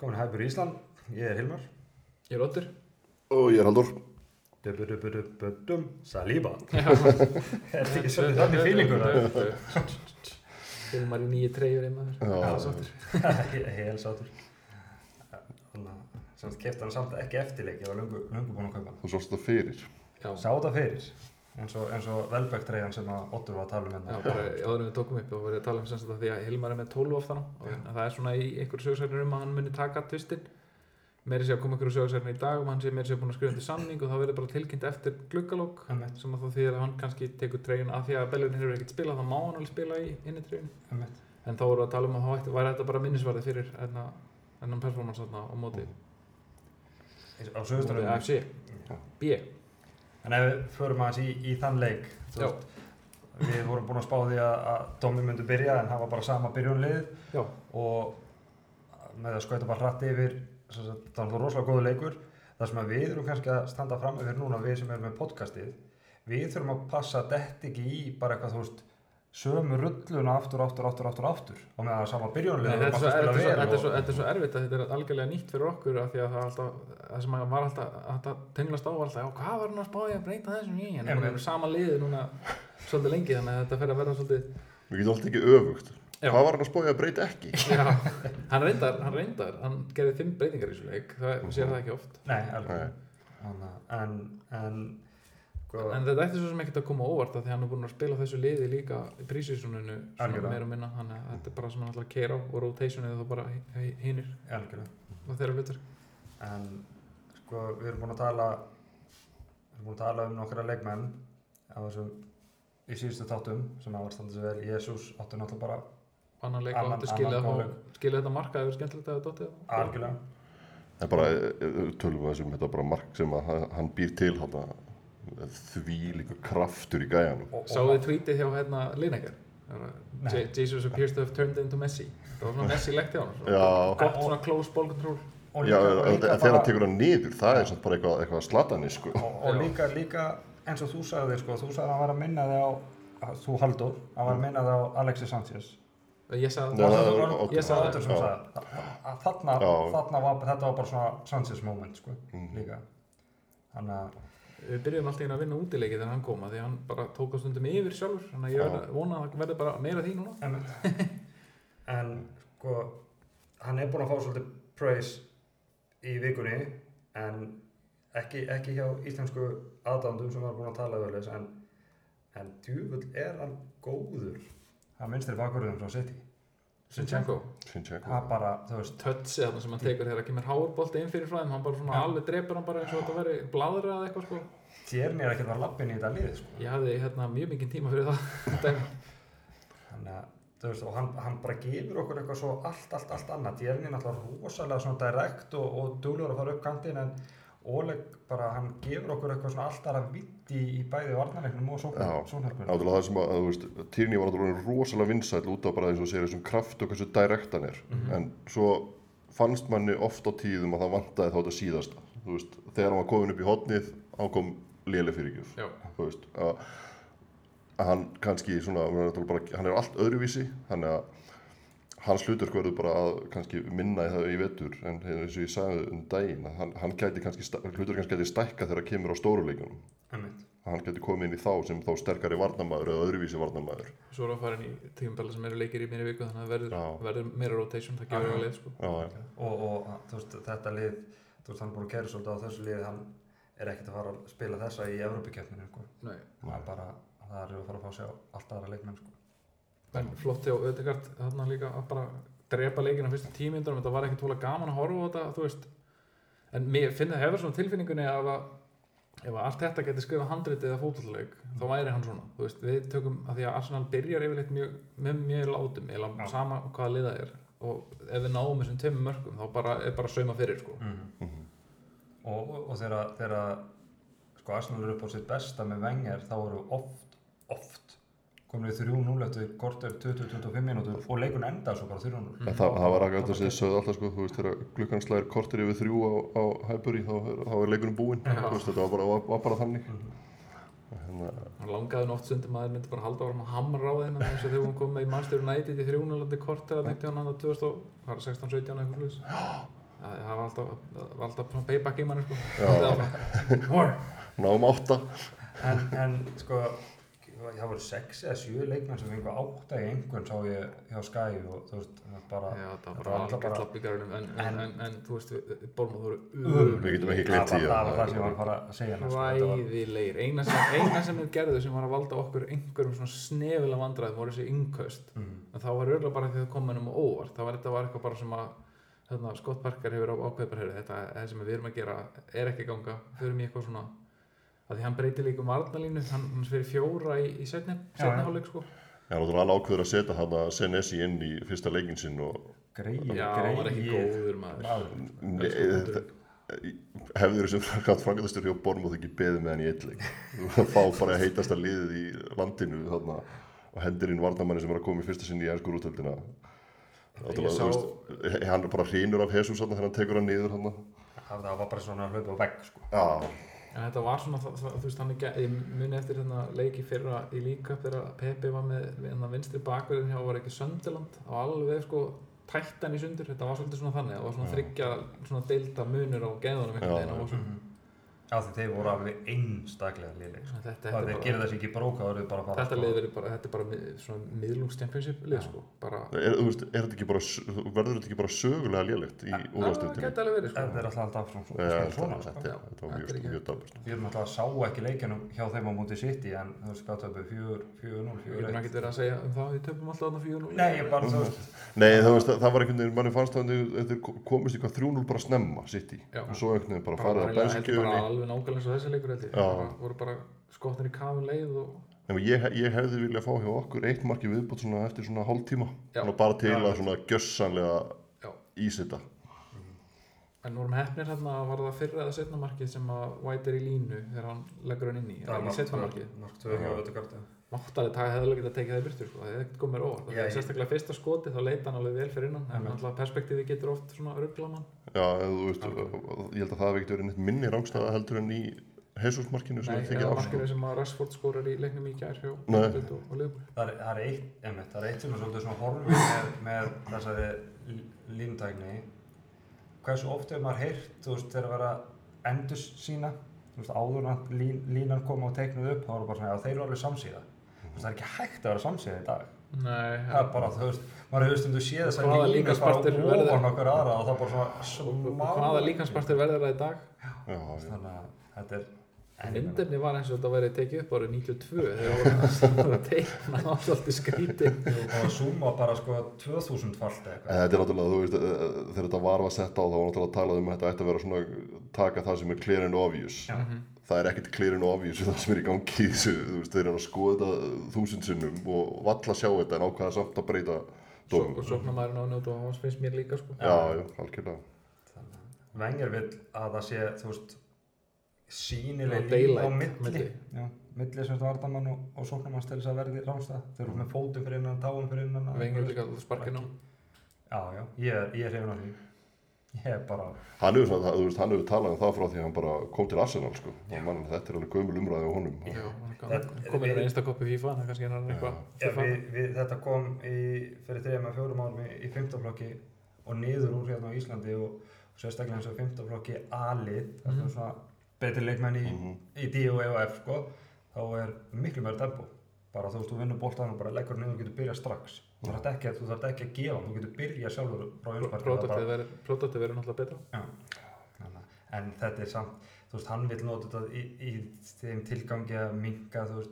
Velkomin í Hæpur Ísland, ég er Hilmar. Ég er Otur. Og ég er Haldur. Dubudubudubudum, Saliba. Já. Er þetta ekki svolítið þannig fílingur? Hilmar í nýju treyjur einmaður. Já. Það er sáttur. Hel sátur. Þannig að semst kefti hann samt ekki eftirleik, ég var löngu búinn að kaupa. Þú sást það fyrir. Já. Sá þetta fyrir, eins og, og Velbæk treyjan sem að Ottur var að tala um Já, hérna. bara áður en við tókum upp og verið að tala um semst að því að Hilmar er með 12 oftan á og það er svona í einhverju sögursæknir um að hann muni taka tvistinn. Meiri sé að koma einhverju sögursæknir í dag og hann sé meiri sé búin að skrifa undir samning og það verður bara tilkynnt eftir gluggalók Emmett, sem að þá þýðir að hann kannski tekur treyjun af því að Bellurinn hefur ekkert spilað þá má hann alveg spila í inni treyjun en þá voru að tala um að þá væri þetta bara minnisvarði fyrir ennan performance þarna á. AFC B En ef við förum aðeins í, í þann leik, veist, við vorum búin að spá því að, að Dómi myndi byrja en það var bara sama byrjunliðið Já. og með að skauta bara hratt yfir, það var náttúrulega rosalega góðu leikur. Það sem við erum kannski að standa fram yfir núna, við sem erum með podcastið, við þurfum að passa detta ekki í bara eitthvað, þú veist, sömu rulluna aftur, aftur, aftur, aftur, aftur og með að sama byrjunliðið þetta, er svo, er svo, er svo, er svo erfitt að þetta er algjörlega nýtt fyrir okkur af því að það, er alltaf, það sem var alltaf að tenglast á var alltaf, já hvað var hann að spáði að breyta þessum í en við erum sama liði núna svolítið lengi þannig að þetta fer að verða svolítið Við getum alltaf ekki öfugt. Já. Hvað var hann að spója að breyta ekki? já, hann reyndar, hann reyndar hann gerði fimm breytingar í þessu leik það sér það ekki oft. Nei, alveg, en, en, sko, en þetta ætti svo sem ekkert að koma óvart af því að hann er búin að spila þessu liði líka í prísísuninu meira og minna þannig að þetta er bara sem hann ætlar að keira á og rotationið þá bara hinnir algjörlega. og þeirra hlutur En sko, við erum búin að tala við erum búin að tala um nokkra leikmenn á þessum í síðustu þáttum sem standið sér vel. Jésús áttu náttúrulega bara annan leik og áttu skilja að þetta marka eða skemmtilegt að þetta algjörlega. Það er bara, eh, tölum við þessum, þetta er bara mark sem að hann- býr til þarna því líka kraftur í gæjanum. og, Sáðu þið tweetið hjá hérna Lineker? Jesus appears to have turned into Messi. Það var svona Messi-legt hjá hann svona gott svona close ball control. og já, þegar hann tekur hann niður, það er samt bara eitthvað, eitthvað slatanis, sko. og, og líka, líka eins og þú sagði sko, þú sagði að hann var að minna þig á að þú Halldór, hann var að minna þig á Alexis Sanchez. Ég sagði það. þarna, var, þetta var bara svona Sanchez moment sko, Mm. líka. Þannig að við byrjum alltaf inn að vinna útileiki þegar hann kom að því hann bara tók á stundum yfir sjálfur þannig að ég Já. verð- vona að það verði bara meira því núna Einmitt. en sko hann er búinn að fá svolítið praise í vikunni en ekki, ekki hjá íslensku aðdándum sem var búinn að tala öðulegs en, en djúvull er hann góður það minnst er bakurðum frá City Sinchenko. Það bara, þú veist tötsi þarna sem hann tekur þegar það kemur háurbolti inn fyrir fræðum hann bara svona Já. alveg drepur hann bara eins og þetta veri bladra eða eitthvað sko. Tjerni er ekkert var lappin í þetta lið sko. ég hafði hérna mjög mikið tíma fyrir það. Þannig að þú veist, og hann, hann bara gefur okkur eitthvað svo allt, allt, allt annað. Tjerni er náttúrulega rosalega svona direkt og, og duglur að fara upp kantinn en Oleg bara, hann gefur okkur eitthvað svona allt aðra vitt í, bæði varnarleiknum og Já. sónherpunum Náttúrulega það sem að, þú veist, Týrni var náttúrulega rosalega vinsæll út af bara eins og segir þessum kraft og hversu direkt hann er. Mhm. En svo fannst manni oft á tíðum að það vantaði þá þetta síðasta. Þú veist, þegar hann var komin upp í hotnið, hann kom léle fyrirgjöf. Já. Þú veist, að, að hann kannski svona, hann er allt öðruvísi, þannig að hans hlutur verður bara að kannski minna í það í vetur en eins og ég sagði um daginn að hann, hann gæti kannski, hlutur kannski gæti stækka þegar það kemur á stóruleikunum að hann geti komið inn í þá sem þá sterkari varnamæður eða öðruvísi varnamæður svo er að fara inn í tíumbella sem eru leikir í minni viku þannig að það verður, verður meira rotation það gefur Já. eitthvað leið sko já, já, og, og þú veist, þetta lið þú veist, hann búin að kæra svolítið á þessu lið hann er ekkert að fara að spila þessa í Evropakeppninu sko. Nei. það er bara, það að fara að fá sér allt aðra leikmenn sko. En flott hjá Ödegard þarna líka að bara drepa leikina fyrstu tímyndur þetta var ekkert hóla gaman að horfa á þetta þú veist en mér finn það hefur svona tilfinningunni að ef að allt þetta getur skrifað handritið eða fótballleik þá væri hann svona þú veist, við tökum að því að Arsenal byrjar yfirleitt mjög, með mjög látum eða Já. sama hvaða liða er og ef við náum þessum tveimur mörgum þá bara, er bara sauma fyrir sko. Mhm. og, og, og þegar sko Arsenal er upp á sitt besta með Wenger þá eru oft, oft komin við 3-0 eftir korter 20-25 mínútur og leikun enda svo bara 3-0 En það, það var akkurat þess að þið sögðu alltaf sko, þú veist, þegar klukkan slæðir kortir yfir þrjú á, á Hæburi þá, þá er leikunum búinn, þetta var bara, var, var bara þannig. Hérna, hann langaði nú oft stundum að þeir myndi bara halda áram að hamra á þeim þess að þegar hún kom með í Manchester United í þrjúnalandi korter að neitt hann að 2016-17 eitthvað sluðis það það var alltaf, það var alltaf payback í manni sko. Það náum átta. En, en sko, það voru sex eða sjö leikmenn sem fengu átta í einhvern sá ég hjá Sky og þú veist, það bara Já, það var bara lapp í garðinum en, en, En- en, en, þú veist, Bormóð voru Ömurlegir. Við getum ekki Það gleymt var- því, Það já. var það sem ég var að fara að segja hræðilegir eina sem, eina sem þeir gerðu sem var að valda okkur einhverjum svona snefilega vandræðum voru þessi innkaust Mhm. en það var örgulega bara því að það kom hennum á óvart það var, þetta var eitthvað bara sem að hérna, Scott Parker hefur á ákveð bara heyrðu, þetta það sem við erum að gera er ekki ganga förum í eitthvað svona að því hann breytir líka um varnalínu hann, hann fyrir fjóra í, í setni, já. hálfleik sko. Já, náttúrulega hann ákveður að setja hann að Senesi inn í fyrsta leikin sinn og Greið, já, hann var ekki góður maður. Nei, þetta- hefur sem frangatastur hjá Bormóð ekki beðið með hann í eitt leik? Þú fá bara að heitasta liðið í landinu þarna og hendir inn varnamanni sem er að koma í fyrsta sinni í ennskur útöldina Ég sá- hann er bara hrínur af Jesus þarna þegar hann tekur hann niður hann Það það var bara svona að hlaupa á vegg sko. Já, en þetta var svona, það, það, þú veist, hann ekki ég muni eftir hérna leiki fyrra í líka þegar Pepe var með hérna, vinstri bakverðin hjá var ekki Söndiland og alveg sko tætt hann í sundur, þetta var svolítið svona þannig. Það var svona þryggja, svona deilda munur á geðunum einhvern veginn. Og svona, Já því þeir voru alveg einstaklega liðleik sko. þetta, Það þetta, er bara, þessi ekki bróka það eru bara að fara þetta sko. lið verið bara, þetta er bara mið, svona miðlungs championship lið sko, bara er, veist, er þetta ekki bara, verður þetta ekki bara sögulega lélegt í það úrvastildinu? geti alveg verið Þetta sko er alltaf alltaf svona, þetta svona sko. þetta- þetta var þetta er mjög, ekki- mjög daburt. Við erum alltaf að sá ekki leikinum hjá þeim á móti City en þú veist hvað töpu 4-0, við getum ekkert verið að segja um það við töpum alltaf þarna 4-0 Nei, ég bara þú veist Nei, það, það var einhvern veginn, manni fannst það að þeir komist í hvað 3-0 bara snemma sitt í Já. og svo einhvern veginn bara bara, farið að bara, heldur bara bensinkjöfunni alveg nákvæmlega eins og þessi leikur held ég Já. bara, voru bara skottin í kafin leið og En ég, ég hefði viljað fá hjá okkur eitt marki viðbútt svona eftir svona hálftíma Já. svona bara til Já. að svona gjössanlega Já. ísita En nú erum hefnir hérna að var það fyrra eða setna markið sem að White er í línu þegar hann leggur hann inn í, Það var ekki setna markið. Mark 2 hjá Ödegard Máttalega taka hefði alveg getað tekið það í burtu, sko, það hefði ekkert komið. Já, Það er sérstaklega fyrsta skoti, þá leita hann alveg vel fyrir innan, en alltaf perspektífi getur oft svona ruggla mann. Já, eða þú veist, ég held að það hafi ekkert verið neitt minni rángstæða heldur en í Jesus-markinu sem Nei, við tekið eða af sko. markinu sem að Rashford skórar í leiknum í gær hjá Nei. United og, og Liverpool. Það er, það er eitt, einmitt, það er eitt sem er svolítið svona horfið með, með þessari línutækni hversu oft hefur maður heyrt þú veist þegar að vera endur sína þú veist áður en að lín, línan kom og teiknuð upp þá var það bara svona að þeir eru alveg samsíða það er ekki hægt að vera samsíða í dag Nei, það er bara þú veist maður hefur stundu séð þess að línu líkamspartur bara verður- ofan okkur aðra og það bara og, svona hvaða líkanspartir verður það í dag? Já, já. þannig að þetta er Myndefni var eins og þetta væri tekið upp árið 92 þegar voru voru að teikna á svolítið skrítið. og að zooma bara sko 2000 falt En eitthvað þetta er náttúrulega, þú veist, eh, þegar þetta var að setja á þá var náttúrulega að tala um að þetta ætti að vera svona taka það sem er clear and obvious Já. Það er ekkert and obvious við það sem er í gangi þessu, þú veist, þeir eru að skoða þetta þúsund sinnum og valla sjá þetta en ákvaða samt að breyta Svo, dómum. og sóknarmæðurinn á njóta og hans finnst mér líka sko. Já, já, algjörlega. Vengar vill að það sé, þú veist, sínileg líf á milli. Já, milli sem vardamann og, og sóknarmanns til þess að verði rámstað. Þeir eru með fótum fyrir innan, táum fyrir innan. Vengur líka alltaf sparkinn á. Já, já, ég, er- ég er bara, Hann hefur, svona, þú veist, hann hefur talað um það frá því að hann bara kom til Arsenal, sko. Mann, þetta er alveg gömul umræði á honum. Já, inn á einstakoppi FIFA, það er kannski hann eitthvað. já, við, við, þetta kom í, fyrir þrejum að fjórum árum í, í fimmtaflokki og niður úr hérna á Íslandi og, og sérstaklega eins og fimmtaflokki A-lið, það Mhm. er svona betri leikmenn í, Mhm. í D og E og F sko, þá er miklu meira tempo bara þú veist, þú vinnur boltan og bara leggur niður og getur byrjað strax þú þarf ekki, ekki að gefa þú getur byrjað sjálfur Pródóttið verður náttúrulega betra. en þetta er samt, þú veist, hann vil nota þetta í, í þeim tilgangi að minka, þú veist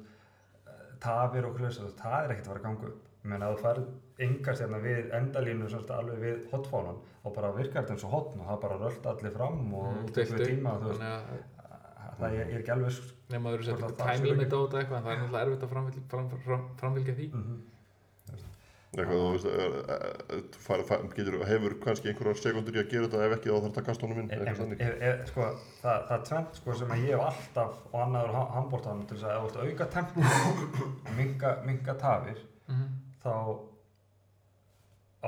eh, tafir og veist, það er ekkert að upp ég meina að þú færð engast hérna við endalínu alveg við hotfánan og bara virkar þetta eins og hotn og það bara rölt allir fram og Mm, deildu. tíma, þú veist að það er, er ekki alveg nema þú að það time sé limit á þetta eitthvað en það er náttúrulega erfitt að framfylgja, fram, fram, framfylgja því. mm Eitthvað, þú veist, fær, fær, getur, hefur kannski einhverjar sekundur í að gera þetta ef ekki þá þarf þetta að kasta honum inn, þannig. ef, ef, sko, það, það er tvent sko, sem að ég hef alltaf og annaður handbóltan til þess að ef þú ert að auka minka, minka tafir Mhm. þá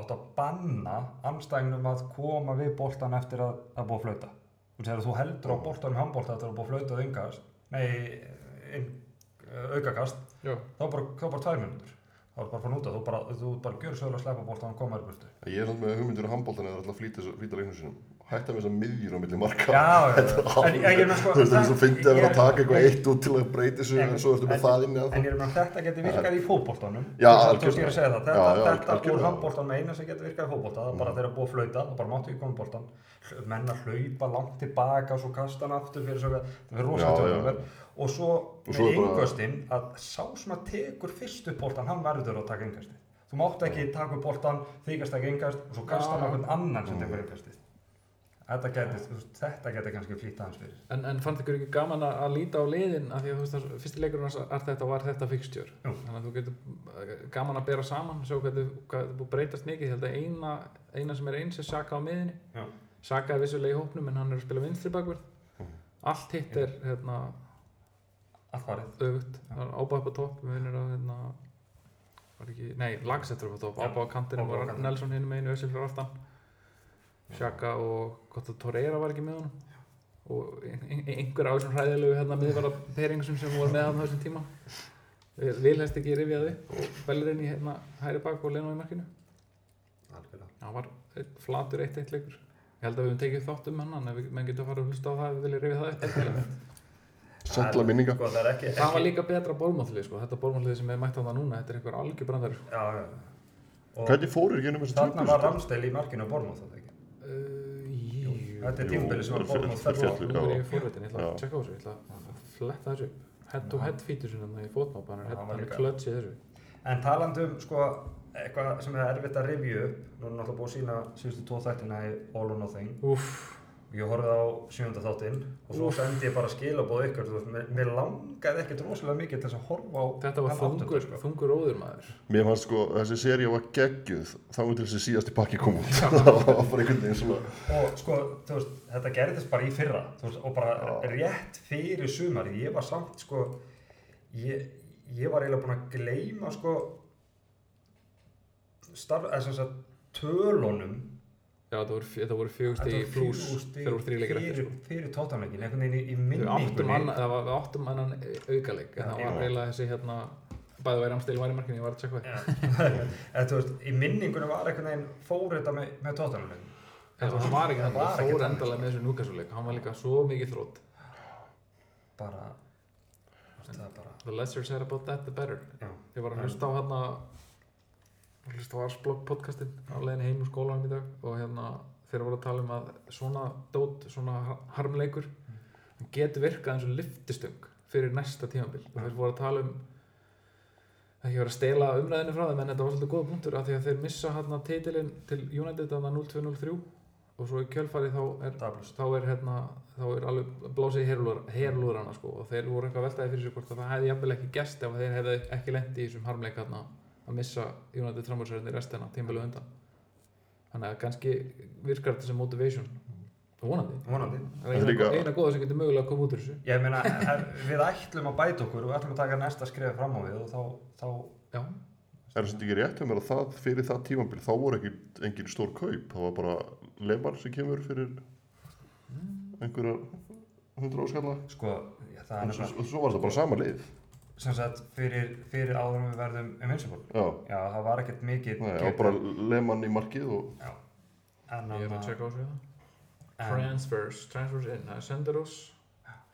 áttu að banna anstæðinum að koma við boltan eftir að, að búa að flauta þegar þú heldur á boltanum í handbólta eftir að búa að flauta og yngast nei, Já, þá er bara, þá bara tvær minútur þá er bara fann út að þú bara, þú bara gjör sögulega að sleppa boltan og koma þér burtu Ég er samt með hugmyndur á handbóltan eða alltaf flýta, flýta leiknum sinum. hætta með þess að miðjur á milli marka Já, já, er já. Sko, þú veist, það- þú finnst að vera að taka eitthvað eitt út til að breyti sig En- svo ertu með það inni að En ég er með þetta getur virkað í fótboltanum Já, algjörlega. að það Þetta, úr algjörlega. handboltan eina sem getur virkað í fótbolta Það er bara Mm. þegar og svo svo Og Og með yngöstin að sá sem að tekur fyrst upp boltan Hann verður að taka yngösti Þú mátt ekki taka upp boltan, þykast ekki yngast og svo kasta hann á hvern annan sem tekur yngasti Þetta þú veist, þetta geti kannski flýtt aðeins fyrir. En, en fannst ykkur ekki gaman að, að líta á liðin af því að þú veist að fyrsti leikurinn hans er þetta var þetta Jú. þannig að þú getur eh, gaman að bera saman sjá hvað að breytast mikið held að eina, eina sem er eins er Saka á miðinni Já. Saka er vissulega í hópnum en hann er að spila vinstri bakverð allt hitt er hérna, Allt farið. Öfugt. Það er ábæð upp á topp við vinnur að hérna, var ekki, nei, lagsettur upp á topp. Ábæð á kantinum var. Nelson hinn meginu Össil fyrir aftan. Sjaka og gott að Torreira var ekki með honum. Og ein- ein- einhver á þessum hræðilegu hérna miðvara peringum sem voru með hann á þessum tíma. Vilhæst ekki rifjaði og Bellerin í hérna hæri bak og Leno í markinu. Það var einn flatur eitt eitt leikur. Ég held að við höfum tekið þátt um hann en við menn getum að fara að hlusta á það ef við viljum rifja það endilega. Settla minninga Sko, það ekki, það var ekki líka betra bórmáttlið sko. þetta bórmáttlið sem er mætt á það núna þetta er einhver algjör brandar Já, já. Og Hvernig fóruð ekki ennum þess að þarna var Ramsdale í markinu á Bormóð, þetta ekki? uh, Þetta er Jú, tímabili sem var fell á. féllu. nú er ég fórvitin, ég ætla Já. að checka á þessu ég ætla að fletta þessu upp head to head í fótmáp hann er, Já, hann var hann er líka- klöts í þessu En talandi um, sko, eitthvað sem er erfitt að review upp, nú er Ég horfði á sjönda þáttinn og svo sendi ég bara skilabóð ykkur, þú veist, mér, langaði ekkert rosalega mikið til þess að horfa á þetta var þungur, sko. þungur óður maður Mér fannst sko, þessi seria var geggjuð þá til þessi síðasti pakki kom út það var bara einhvern veginn svona Og sko, þú veist, þetta gerðist bara í fyrra, þú veist, og bara Já. rétt fyrir sumarið, ég var samt, sko, ég, ég var eiginlega búinn að gleyma, sko, starf, eða sem sagt, tölunum já, þetta voru, voru fjögusti í flús þegar voru þrý leikir eftir sko. fyrir tóttanleikin, einhvern veginn í, minningunni það var, áttum annan aukaleik. En Já. það var eiginlega þessi hérna bæði væri amstil var í markinu, ég var að checka það þú veist, í minningunni var einhvern veginn fór þetta með, með tóttanleikin en það var ekki Það þannig, það fór endalega með þessu núkassuleik hann var líka svo mikið þrótt bara, það the lesser said about that the better. Ég var að hlusta á hérna að hlusta á Arsblog podcastin á leiðin heim úr skólanum í dag og hérna þeir voru að tala um að svona dót, svona har- harmleikur hann getur virkað eins og liftistöng fyrir næsta tímabil. Og þeir voru að tala um ekki verið að stela umræðinu frá þeim en þetta var svolítið góða punktur af því að þeir missa hérna titilinn til United þarna 0-2-0-3 og svo í kjölfarið þá er þá er hérna þá er alveg blásið í herlúðrana sko og þeir voru eitthvað veltaði fyrir sig hvort að það hefði jafnvel ekki gerst ef þeir hefði ekki lendi í þessum harmleik hérna að missa United framhjálpsverðin í restina tímbilið undan. Þannig að kannski virkar þetta sem motivation. Vonandi. Vonandi. Það er Þetta eina, líka- eina góða sem getur mögulega að koma út úr þessu. Ég meina, við ætlum að bæta okkur og við ætlum að taka næsta skref fram á við og þá, þá já, Er það ekki rétt um að það fyrir það tímambil þá voru ekki engin stór kaup það var bara lemar sem kemur fyrir einhverjar hundra áskalla sko, er en svo, svo var það bara sama lið sem sagt, fyrir, fyrir áður en við verðum invincible. Já, já, það var ekkert mikið Nei, og bara leman í markið og já. en, ég er að checka á sig það en transfers, transfers in það er Senderos,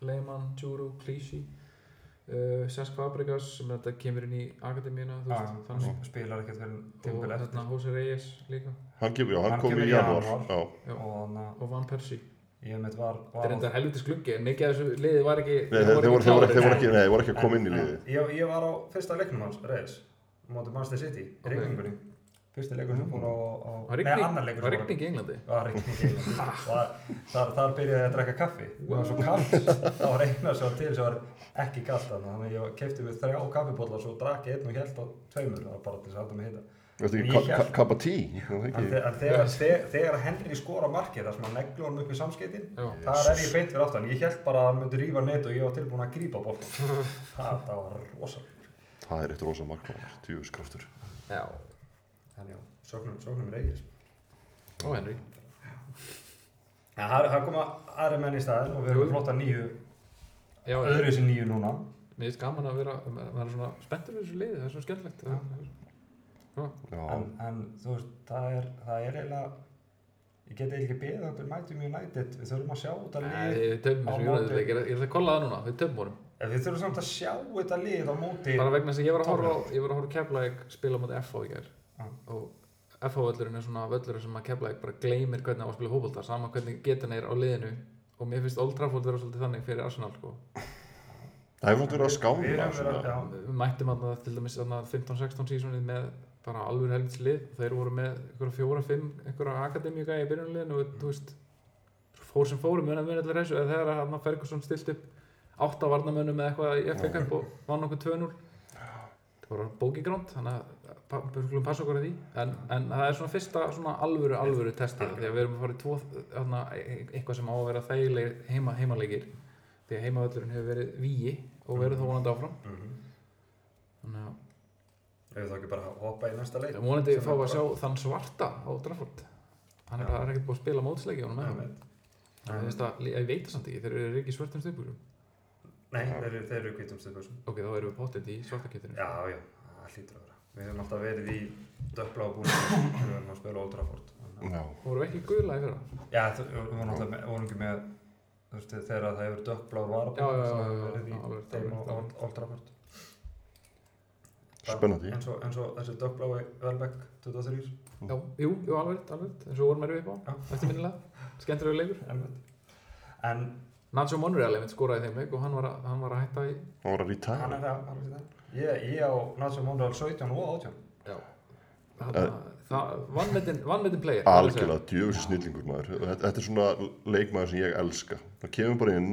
Lehmann, Juru, Klísi uh, Cesc Fabregas sem þetta kemur inn í akademíuna þú já, veist, þannig. spilar ekkert fyrir og tímbil eftir. Hérna Jose Reyes líka. Hann, kemur, já, hann, Hann kom kemur í og að og Van Persie ég mitt var, þetta var er enda helvitis gluggi en mikið af þessu liði var ekki Nei, þeir, voru, ekki, ekki að koma inn í en Ég, ég var á fyrsta leiknum hans, Reyes Móti Manchester City, Ok. rigningunni. Fyrsti leikur sem fór á, á var Nei, annar rigning, var rigning í Englandi. Og þar, þar byrjaði ég að drekka kaffi. Það var svo kallt það var eina var til sem var ekki kallt þarna. þannig að ég kefti við þrjá kaffibólla og svo drakk ég einn og held á tveimur. Það var bara til þess að halda mig heita Kappa tí er þegar, Henry skora markið þar sem hann neglu honum upp í samskeytin já, þar er ég beint fyrir aftan. Ég held bara að hann myndi rífa net og ég var tilbúin að grípa bóltan það, var rosa Það er eitt rosa markmann, tjúskraftur já. þannig já, sögnum, sögnum Reyes og Henry. Ja, það koma aðri menn í staðin og við erum flotta nýju, já, öðru sem nýju núna. mér finnst gaman að vera er spenntur við þessu liði, það er svo. Já, En, en þú veist, það er, það er eiginlega, ég geti ekki beðið að við mætum United við þurfum að sjá þetta Nei, lið við töfum móti- ég er- ég ætla að kolla það núna, við töfum En við þurfum samt að sjá þetta lið á móti bara vegna þess að ég var að horfa ég var að horfa Keflavík spila móti FH í gær. Já. og FH völlurinn er svona völlur sem að Keflavík bara gleymir hvernig á að spila fótbolta sama hvernig getan er á liðinu. Og mér finnst Old Trafford vera svolítið þannig fyrir Arsenal sko. Það hefur verið að skána verið við mættum að til dæmis þarna 15-16 sísonið með bara alveg helvits lið þeir voru með einhverja fjóra-fimm einhverja akademíuga í byrjunliðinu og þú veist fór sem fórum eða þegar að hann Ferguson stilt upp átta varnamönnum eða eitthvað í FA Cup og vann okkur 2-0 það voru bókigránd þannig að skulum passa okkur að því. En, en það er svona fyrsta svona alvöru alvöru testið því að við erum að fara í tvo þarna, eitthvað sem á að vera þægileg heima, heimaleikir. Því að heimavöllurinn hefur verið víi og verið þá vonandi áfram. Mhm. þannig að Ef við þá ekki bara hoppa í næsta leik? Ég vonandi Sem fá er að bara- sjá þann svarta á Trafford. Hann er, er ekkert búið að spila mótsleiki á honum með hann ég að, ég veit það samt ekki, þeir eru ekki svörtum stöpurum Nei, þeir eru, þeir eru hvítum stöðbörsum ok, þá erum við pottet í svartaketinu Já, já, það hlýtur að vera. Við höfum alltaf verið í dökkla á búinu þegar við höfum að spila Old Trafford að- Já, voru ekki gula í fyrra? Já, þú- við vorum alltaf með, vorum ekki með þú þegar það hefur dökkblár varabúin spennandi. og, eins og þessi dökkblái Velbeck 23 já, jú, jú, alveg, alveg eins og vorum við upp á, Já. eftirminnilega skemmtilega leikur einmitt. En Nacho Monreal einmitt skoraði í þeim leik og hann var að, hann var að hætta í Það var að hann retire. er það, hann er það Ég, ég á Nacho Monreal 17 og 18 já. það, það, vannmetin, vannmetin player Algjörlega djöfis snillingur maður. Þetta, þetta er svona leikmaður sem ég elska. Það kemur bara inn,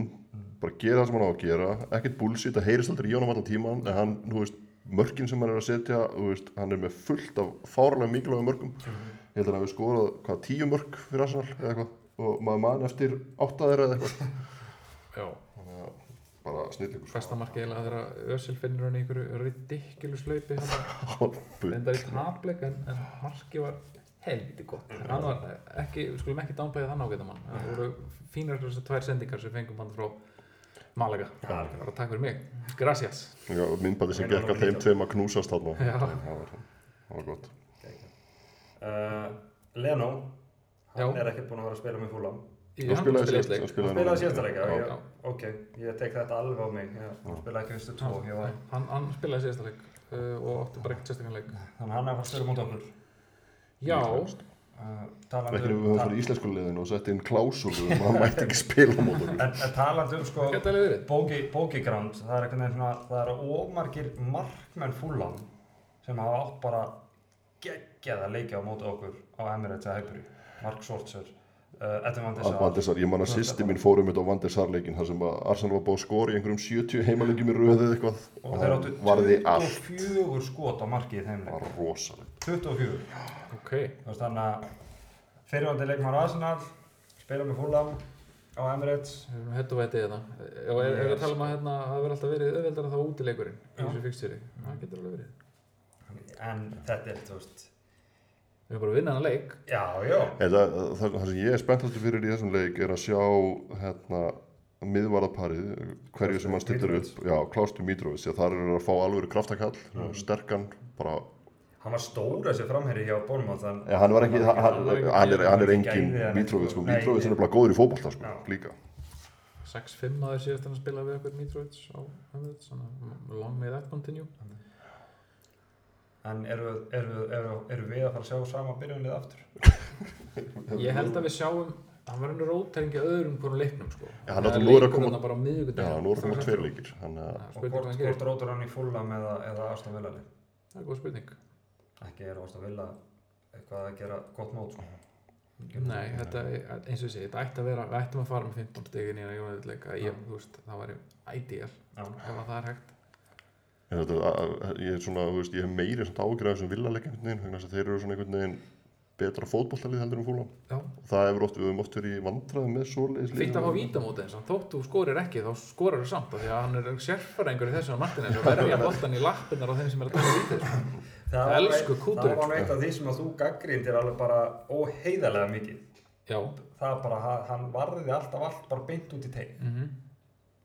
bara gera það sem hann á að gera, ekkert bullshit, það heyrist aldrei í honum allan tíman, en hann, þú veist, mörkin sem hann er að setja, veist, hann er með fullt af fárlega mikilvægum mörkum. Ég held að hann hefur skorað, hvað, tíu mörk fyrir Arsenal og maður mann eftir áttaðir eða eitthvað. já, Þannig að bara snillingur. besta markið eiginlega þegar Össil finnur hann í einhverju ridiculous hann Bull. reyndar í tapleik en, en markið var helviti gott var ekki, við skulum ekki downplayða þann ágæta mann það voru fínar þessar tvær sendingar sem fengum hann frá Malaga bara takk fyrir mig, gracias. Já, myndbæði sem gekk að þeim tveim að knúsast þarna. Já. Það var, það var gott. uh, Leno hann Já. er ekkert búinn að vera að spila með fúlam Hann spilaði spilaði síðast. leik. hann hann spilaði síðasta leik, já, ok ég tek þetta alveg á mig. Ég, hann spilaði ekki fyrstu tvo var, hann, hann spilaði síðasta leik uh, og átti bara ekkert sérstakann leik. Þannig að hann er að fara að spila mútið okkur. Já, uh, talandi Ekki við um höfum tal, fyrir íslensku liðinu og sett inn klásulu um að hann mætti ekki spila mót okkur. en, en talandi um sko geta alveg verið? Bóki, Bókigrand, það er veginn svona, það eru ómargir markmenn fúlan sem hafa átt bara geggjað að leikja á móti okkur á Emirates eða Highbury, Mark Schwarzer, uh, Edvin van der Að Sar. Van der Sar, ég man að sýsti mín fórum þetta á Van der Sar leikin þar sem að Arsenal var búið að skora í einhverjum 70 heimaleikjum í röðið eitthvað. Og þeir áttu varði allt. 24 skot á markið í þeim það leik, var rosalegt. 24. ok, Þú veist þannig að fyrirvændi leikmar Arsenal, spila með fúlan á Emirates, við erum hett og vettið þetta og er, er að tala um að hérna, það verður alltaf verið auðveldar að það útileikurinn í Já. þessu fixiri það getur alveg verið. En þetta er, veist, við erum bara að vinna hann leik. Já, já, Eða, það, það sem ég er spenntastur fyrir í þessum leik er að sjá hérna, miðvarðarparið hverju sem hann stillir upp. Já, Klástu Mitrovic, því að þar er að fá alveg kraftakall, Mm. sterkan bara, hann var stór þessi framherri hjá ja, hann hann, hann, hann var ekki- hann er, hann er engin Mitrovic, sko. Nei, Mitrovic er nefnilega góður í fótbolta sko, líka. 6-5 aður síðast hann að spila við okkur Mitrovic á þannig að long may that continue En eru, eru, eru, eru við að fara að sjá sama byrjunlið aftur? Ég held að við sjáum hann var henni rótæringi öðrum hvernig leiknum sko. Já, hann er koma- bara á já, miðvikudaginn. nú er það tveir leikir þannig að Það er Og hvort, hann rótur hann í Fulham eða, eða lið? Það er góð spurning. Ekki er Aston Villa eitthvað að gera gott mót sko. Nei, þetta er eins og ég segi, þetta ætti að vera, við ættum að fara með 15 stegin í það væri ideal ef að það er hægt. Ég, þetta, að, ég er svona, þú veist, ég hef meiri svona ágjörð af þessum villaleik einhvern veginn, vegna þess að þeir eru svona einhvern veginn betra fótbollalið heldur en fúlam. Já. Það hefur oft, við höfum oft verið í vandræðum með svoleiðis Fýtt að fá vítamóti eins og þótt þú skorir ekki, þá skorar þú samt af því að hann er sérfærengur í þessu á Martínez og verður að boltan í lappinnar á þeim sem er að taka vítið. sko. Það var Elsku eitt- Það eitt af því sem að þú gaggrindir alveg bara óheiðarlega mikið. Já. Það er bara, hann- hann varði alltaf allt bara beint út í teig. Mm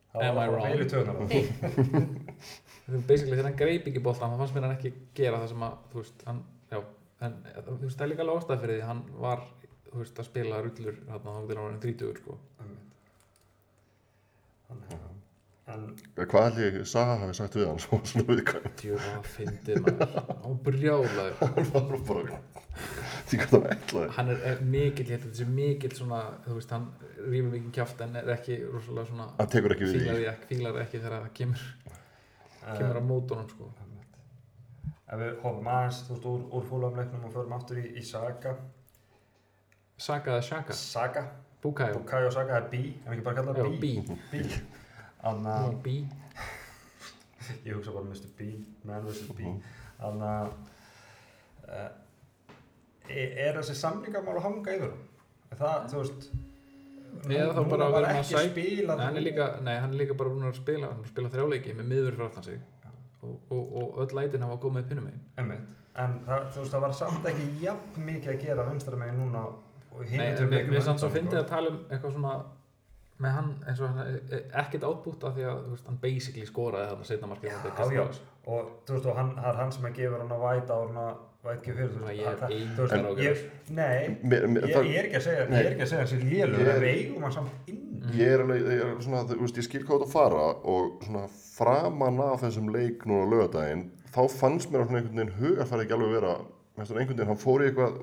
Það Am var I bara í töðunar. basically þegar hann greip ekki boltan þá fannst mér hann ekki gera það sem að þú veist, hann, já, en þú veist, það er líka alveg ástæð fyrir því hann var þú veist, að spila rullur hérna þá getur hann 30 sko. Þannig, en Hvað held ég Saha hafi sagt við hann svo svona viðkvæm? djöfa að fyndið maður á brjálaður Hann var bara því hvað það ætlaði. hann er, er mikill, ég held að þetta sé mikill svona, þú veist, hann rýfur mikið kjáft en er ekki rosalega svona Hann tekur ekki við því. fílar ekki þegar það kemur, kemur á mótunum sko. einmitt. ef við hoppum aðeins þú veist úr, úr fúlamleiknum og förum aftur í, í Saga Saka eða Shaka, Saga, Bukayo Bukayo Saga er B ef ekki bara kalla það B B, B Þannig að B ég hugsa bara Mr. B Man vs. B Mhm. Þannig að er þessi samlingamál að hanga yfir honum? Er það, þú veist Eða þá bara að vera með að ekki sæk- spila Nei, hann er líka, nei, hann er líka bara búin að spila hann að spila þrjáleiki með miður fyrir aftan sig. Og, og, og öll lætin hafa komið upp hinnum megin. Einmitt. En það, þú veist, það var samt ekki jafn mikið að gera vinstra megin núna Nei, en mér er samt svo undan, fyndið að tala um eitthvað svona með hann eins og hann er ekkert átbútt af því að veist, hann basically skoraði þarna setna markið og þú veist, og hann, hann sem að gefa hann að væta á hann að fyrir veist, ég er það- ein þú veist, þar á ég, ég, ég er ekki að segja ég Nei. er ekki að segja hans í lélug Ég- samt inn ég er alveg, ég er svona, þú veist, ég skil hvað þú að fara og svona framan af þessum leik núna lögadaginn, þá fannst mér að svona einhvern veginn hugar fari ekki alveg vera, einhvern veginn, hann fór í eitthvað,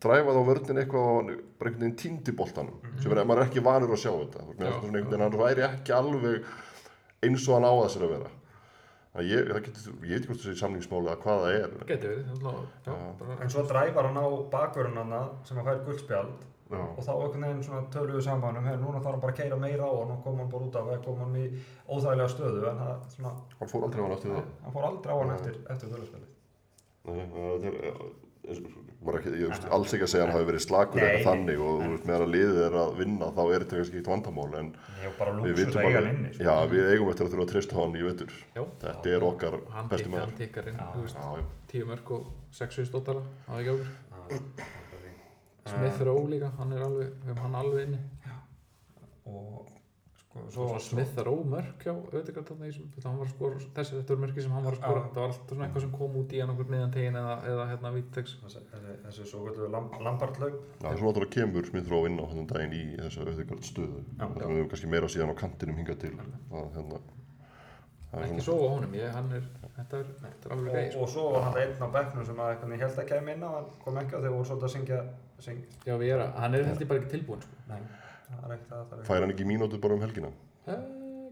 dræfaði á vörnin eitthvað og bara einhvern veginn týndi boltanum, sem er, maður er ekki vanur að sjá þetta, þú veist, mér Já. svona einhvern veginn, hann væri ekki alveg eins og hann á að sér að vera. Það ég, það getur, ég veit ekki hvort þessi samlingsmáli að hvað það er. Geti verið, þannig að já, Já. bara en svo dræfar hann á bakverðin hann sem að fær guldspjald Já. og þá einhvern veginn svona töluðu saman um hey, núna þarf hann bara að keira meira á hann og koma hann bara út af eða koma hann í óþægilega stöðu en það svona, Hann fór aldrei á hann eftir það. hann fór aldrei á hann Nei. eftir, eftir töluspjaldið Það ekki, ég veist, alls ekki að segja að hann hafi verið slakur Nei, eða þannig og þú veist, meðan að liðið er að vinna þá er þetta kannski eitt vandamál en við vitum að inni sko. já, við eigum eftir að þurfa að treysta á hann í vetur. já, Þetta er okkar og besti maður. hann tikkar inn, tíu mörg og sexu stóttara, það er ekki águr Já, Smith Rowe líka, hann er alveg, við hefum hann alveg inni. Og Svo svo, Smith Rowe mörg hjá Ödegard þarna í þetta hann var að skora, þessi þetta voru mörki sem hann var að skora, þetta var alltaf svona eitthvað sem kom út í hann okkur niðan tegin eða, eða hérna Vítex þessi, svo gætu Lampardlaug Já, svo náttúrulega kemur Smith Rowe inn á þennan daginn í þessu auðvitað stöðu. Það sem við höfum kannski meira síðan á kantinum hingað til. Það, hérna, það ekki svo á honum, ég, hann er þetta er, þetta er alveg og, greið sko. og svo var hann einn á bekknum sem að eitthvað ég held að kemur inn á en kom ekki á þegar voru svolítið að syngja, syng, já, við erum, hann er held ég bara ekki tilbúin sko. Fær hann ekki mínútu bara um helgina. Eh,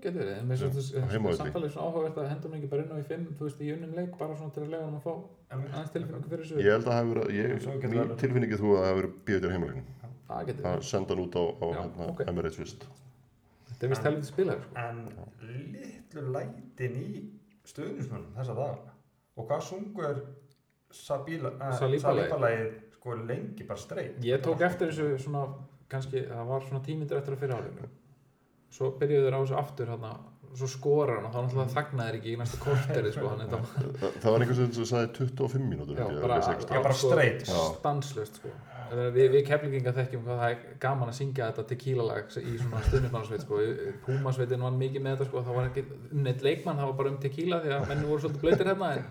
getur verið, en mér finnst þetta samtalið svona áhugavert að henda hann ekki bara inn á í fimm, þú veist, í unnum leik bara svona til að lega hann að fá aðeins tilfinningu fyrir þessu Ég held að það hefur ég, mín tilfinningi þú að það hefur bíðið til heimalegnum. það senda hann út á, á Já, hérna, ok. Emirates vist. þetta er vist helviti spilaður sko. en litlu lætin í stuðnismönnum þessa dagana og hvað sungur Saliba-lagið. Salíbalagið sko lengi bara streit ég tók eftir þessu svona kannski, það var svona tímyndur eftir að fyrir áleinu svo byrjuðu þeir á þessu aftur hérna, svo skorar hann og þá náttúrulega þagnaði ekki í næsta korterið sko, hann Það, það var einhvern veginn sem sagði 25 mínútur. Já, ég, bara, eða 16. Já, bara straight. Já. stanslust sko. Við, við keflinginga þekkjum hvað það er gaman að syngja þetta tequila lag í svona stundismannarsveit sko. Púmasveitin var mikið með þetta sko. það var ekki um neitt leikmann, það var bara um tequila því að menni voru svolítið blöytir hérna en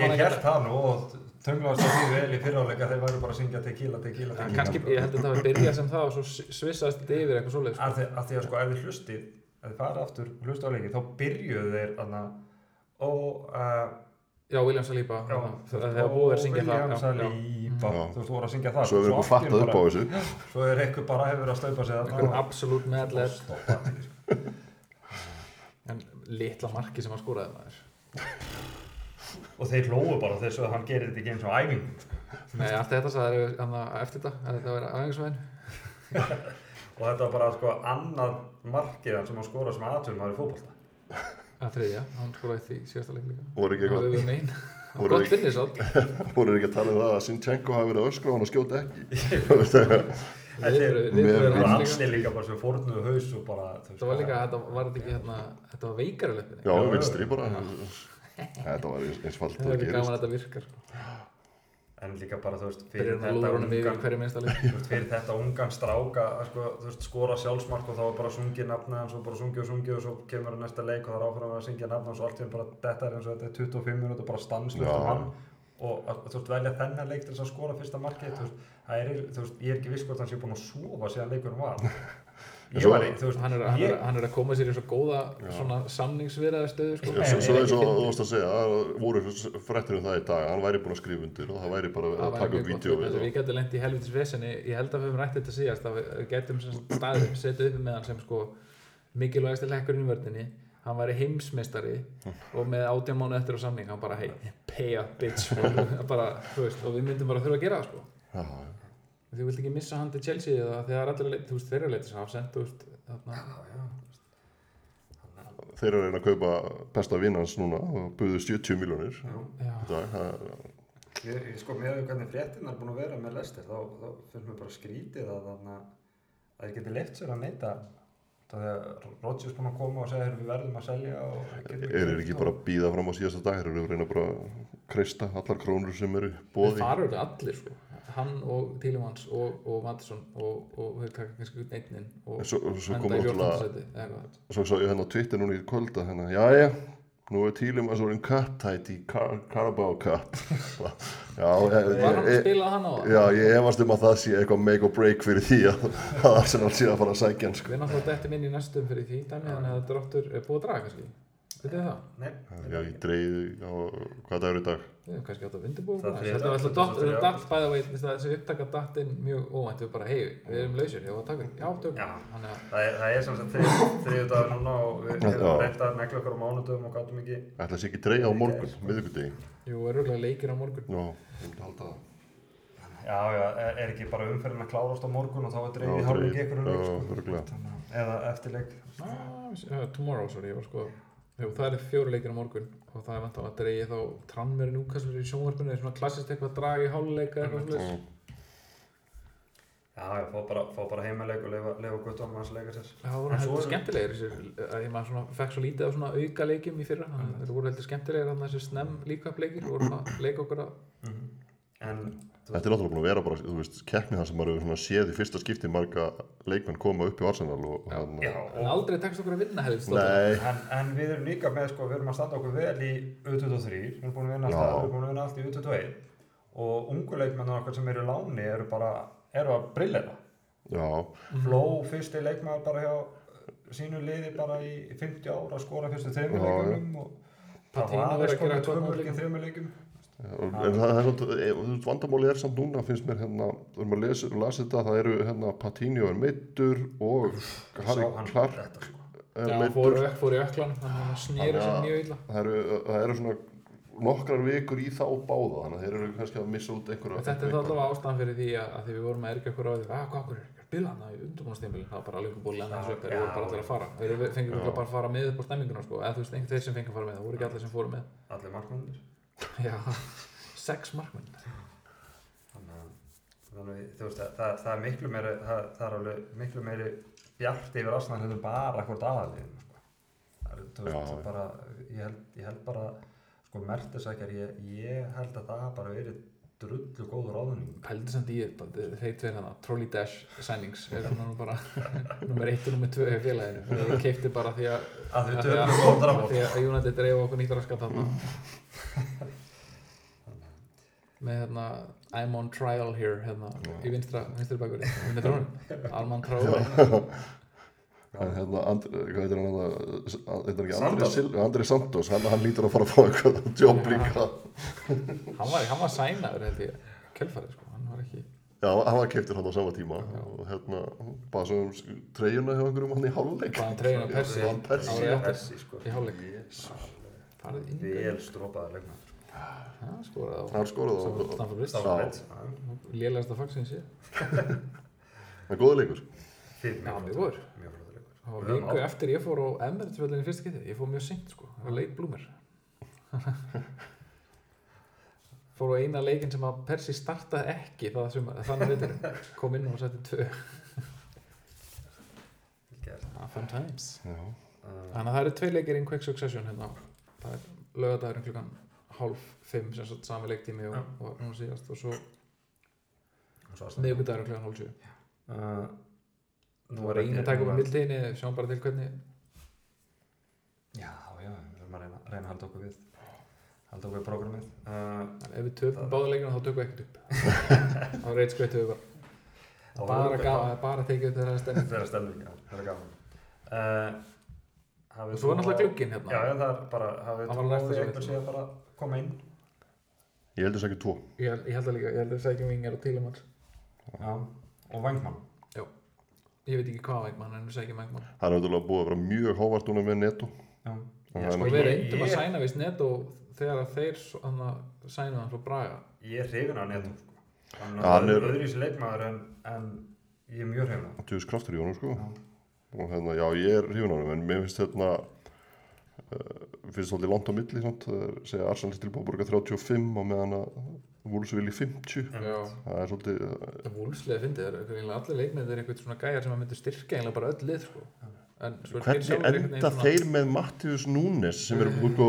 held geta- það nú og tönglaðast að því vel í fyriráleika þeir væru bara að syngja tequila, tequila, tequila kannski, ég held að það var byrjað sem það og svo svissaðist þetta yfir eitthvað svoleið sko. að því að, því að sko ef þið hlustið ef þið farið aftur og hlustið á leikið þá byrjuðu þeir og uh, já, William Saliba það hefur búið að syngja það William. Saliba, þú veist, þú voru að syngja það. Svo hefur í einu fattað upp á þessu. svo er eitthvað bara hefur verið að staupa sig einhvern þarna absolutt sko. en litla marki sem að skoraði maður. Og þeir hlóðu bara þess að hann gerir þetta ekki eins og æfingu sko. nei, allt þetta sagði eftir þetta að þetta var aðeinsvæðin og þetta var bara sko annað markið sem hann skora sem aðtöfum að í fótbolta að þriðja, hann skoraði því síðasta leik líka. Voru ekki, Það eitthvað, var nein Voru Gott ekki- finnir svo voru ekki að tala um það að Sinchenko hafi verið öskra á hann og skjóta ekki. Og hans líka. allir líka bara sem fórnuðu haus og bara Þetta var líka, þetta var þetta ekki hérna Þetta var veikari löpinni Já, vinstri bara. Þetta var eins falt Það að er gaman að gerist. þetta virkar en líka bara þú veist fyrir þetta ungan fyrir þetta ungan stráka að sko, þú veist, skora sjálfsmark og þá er bara sungið nafna hans og bara sungið og sungið og svo kemur að næsta leik og það er áfram að syngja nafna hans og allt í einu bara þetta er eins og þetta er 25 minútur bara stanslust um hann og þú veist, velja þennan leik til þess að skora fyrsta markið, þú veist, það er, þú veist, ég er ekki viss hvort hann sé búin að sofa síðan leikurinn var. Ég svo- þú veist, hann er, hann, er, ég, hann er að koma sér í svo góða Já. svona samningsviðraði stöðu sko. Svo, svo eins og þú varst að segja, það voru fréttir um það í dag, hann væri búinn að skrifa undir og það væri bara að væri taka upp fyrir við getum lent í helvitis vesenni, ég held að við höfum rætt þetta síðast að við getum sem sagt staðið, setið uppi með hann sem sko mikilvægasti lekkurinn í vördinni hann væri heimsmeistari og með átján mánu eftir á samning hann bara hey, pay up bitch bara, þú veist, og við myndum bara þurfa að gera það sko. Þú vilt ekki missa hann til Chelsea eða þegar allir leit, þú veist, þeirra leitis af sent, þú veist, þarna, já, já, þannig að, þeir eru að reyna að kaupa besta vinnans núna og buðu 70 miljónir já. það er- Ég, ég sko með því hvernig fréttin er búin að vera með Lester þá, þá finnst mér bara skrítið að þannig að þeir geti leift sér að neita það er Rodgers búin að koma og segja "Heyrðu, við verðum að selja og þeir ekki bara að býða fram á síðasta dag, eru þeir að reyna bara að kreista allar krónur sem eru bóði fara auðvitað allir sko. Hann og Tílimans og, og Mattisson og, og þeir taka kannski út einninn og En svo, svo kom enda í náttúrulega 14. seti eða eitthvað. Svo sá ég hérna á Twitter núna í kvölda hérna, já já, nú er tílum að svo einn cup-tætt í Car Carabao Cup. já, ég, ég, það? já, ég efast um að það sé eitthvað make or break fyrir því að að Arsenal sé að fara að sækja sko. Við náttúrulega dettum inn í næstum fyrir því þannig að dráttur er búið að draga kannski Veitu þið það? Nei, Já, ég dreigði á, hvað dagur er í dag? Hefum kannski átt að undirbúa Það er Þetta var alltaf er þetta datt bæða veit þessi upptaka datt inn mjög óvænt. Við bara, hei, við erum lausir, já, takk já, tökum Já. Þannig að, það er, það er sem sagt þrið, þriðu dagur núna og við Já. hefum reynt að negla okkur á mánudum og gátum ekki Ætla að sé ekki dreigja á morgun, miðvikudegi. jú, er röglega leikir á morgun. Já, ég myndi halda það. Já, já, er, er ekki bara umferðin að klárast á morgun og þá er dreigið Já, í hálfleik ykkur um leik Já, sko. að- eða eftirleik. Ah, uh, Tomorrow, sorry, ég var sko Jú, það er fjóri leikir á morgun og það er vant að dreigi þá Tranmeri núkastur í sjónvarpinu, það er svona klassist eitthvað drag í háluleika eitthvað slags. Já, já, fá bara, bara heimaleik og leifa, leifa guttunum hans leika sér Já, það voru heldur skemmtilegir þessir, að ég maður svona, fekk svo lítið af svona auka leikjum í fyrra, þannig að þeir voru heldur skemmtilegir þannig að þessi snemm líka leikir voru að leika okkur að En Þetta er náttúrulega búin að vera bara, þú veist, keppni það sem maður séð í fyrsta skipti marga leikmenn koma upp í Arsenal og Já. hérna, Já, En og, aldrei tekst okkur að vinna helst Nei, en, en við erum líka með, sko, við erum að standa okkur vel í U23, við erum búin að vinna alltaf, við erum búin að vinna allt í U21. Og ungu leikmennar okkar sem eru láni eru bara, eru að brillera. já, Fló, fyrsti leikmaður bara hjá sínu liði bara í 50 ára að skora fyrstu leikunum og það var að sko gera með en það, það er svona, e, þú veist, vandamáli er samt núna, finnst mér hérna, þú erum að lesa, lasa þetta, það eru hérna Patinho er meittur og Harry Clark sko. er Já, hann fór, meittur. fór í öklan, þannig að hann Þannig sér mjög illa Það eru, það svona nokkrar vikur í þá báða, þannig að þeir eru kannski að missa út einhverja. Þetta er þá allavega ástæðan fyrir því að, að því við vorum að erga okkur á því að hvað okkur er ekki að bila hann í undurbúinastímbil það var bara alveg búin að þessu upp Já, voru bara allir að fara þeir fengið Já. bara að fara með upp á stemminguna sko. eða þú veist, einhver þeir sem fengið að fara með, það voru ekki allir sem fóru með Allir markmennir. Já, sex markmenn Þannig að, veist, það, það er miklu meiri, það, það er alveg miklu meiri bjart yfir heldur en bara hvort aðaliðin. Sko. Það er, bara, ég held, ég held bara, sko, mertisækjar, ég, ég held að það bara verið drullu góður áðunning. heldur samt í þeir tveir hana Trolley Dash signings er hann nú bara nummer 1 og nummer 2 í félaginu. Við keipti bara því að Að þau töfum að- góð að drafbótt. því að United dreif okkur nýtt raskat þarna. Með hérna I'm on trial here hérna í vinstra, vinstri bakur við Alman Traore. En hérna, hvað heitir hann hérna, hann Andri, Santos. Hann, hann lítur að fara að fá eitthvað jobb líka. hann var, hann var sænaður held ég kjölfarið sko, hann var ekki Já, hann var keiptur hann á sama tíma Já. og hérna, bara svo um treyjuna hjá einhverjum hann í hálfleik. Hvaðan treyjuna Persi? Hann Persi. Árið eftir. Persi, sko. Í hálfleik. Yes. Vel strópaði leikmaður. Já, skoraði á Hann skoraði á, Stamford Bridge Það Já. var veit. lélegasta fag sem ég sé það er góða leikur. Já, mjög góður. Það var viku á- eftir ég fór á í fyrsta getið, ég fór mjög seint sko, það var leit blúmer fór á eina leikin sem að Persi startaði ekki það sem þannig veitur kom inn og setti tvö. Ah, fun times. Já, þannig að það eru tvei leikir in quick succession hérna það er lögadagurinn klukkan hálf fimm sem sagt sami leiktími og, Já. og núna síðast. Og svo og miðvikudagurinn klukkan hálf sjö. Uh, nú var einu að taka upp á mildtíðinni sjáum bara til hvernig Já, já, við erum að reyna, reyna að halda okkur við. hann tók við prógramið. Uh, En ef við tökum Það- báða leikina þá tökum við ekkert upp. Þá reyt skveitum við bara bara, gaman, bara tekið upp þeirra stemning. Það er stemning, já, það er gaman. Uh, og svo er náttúrulega glugginn hérna. Já, já, það er bara, hafið Það trú var á næsta því sem einhver við- sé að bara koma inn? Ég held þess ekki tvo. ég, held- ég held að líka, ég held að sækjum vingar og tílumanns já, og vangmann ég veit ekki hvað vengmann en við sækjum vengmann Það er auðvitað búið að vera mjög hóvart núna með netto. já, það er sko, við reyndum að sæna vist net og þegar að þeir sæna hann frá Braga ég er hrifin af netum sko. hann Já, hann er öðru í þessi leikmaður en, en ég er mjög hrifin af Tjóðis kraftur í honum sko. Já. Og hérna, já, ég er hrifin á honum, en mér finnst hérna, uh, finnst svolítið langt á milli, samt, það er, segja að borga 35 og meðan að Wolves vilji 50. En- Já. Það er svolítið, uh, það vúlslega fyndið það er eiginlega allir leikmið þeir eru eitthvað svona gæjar sem að myndu styrkja eiginlega bara öll lið sko. en er hvernig enda þeir með Mattius Núnes sem eru sko,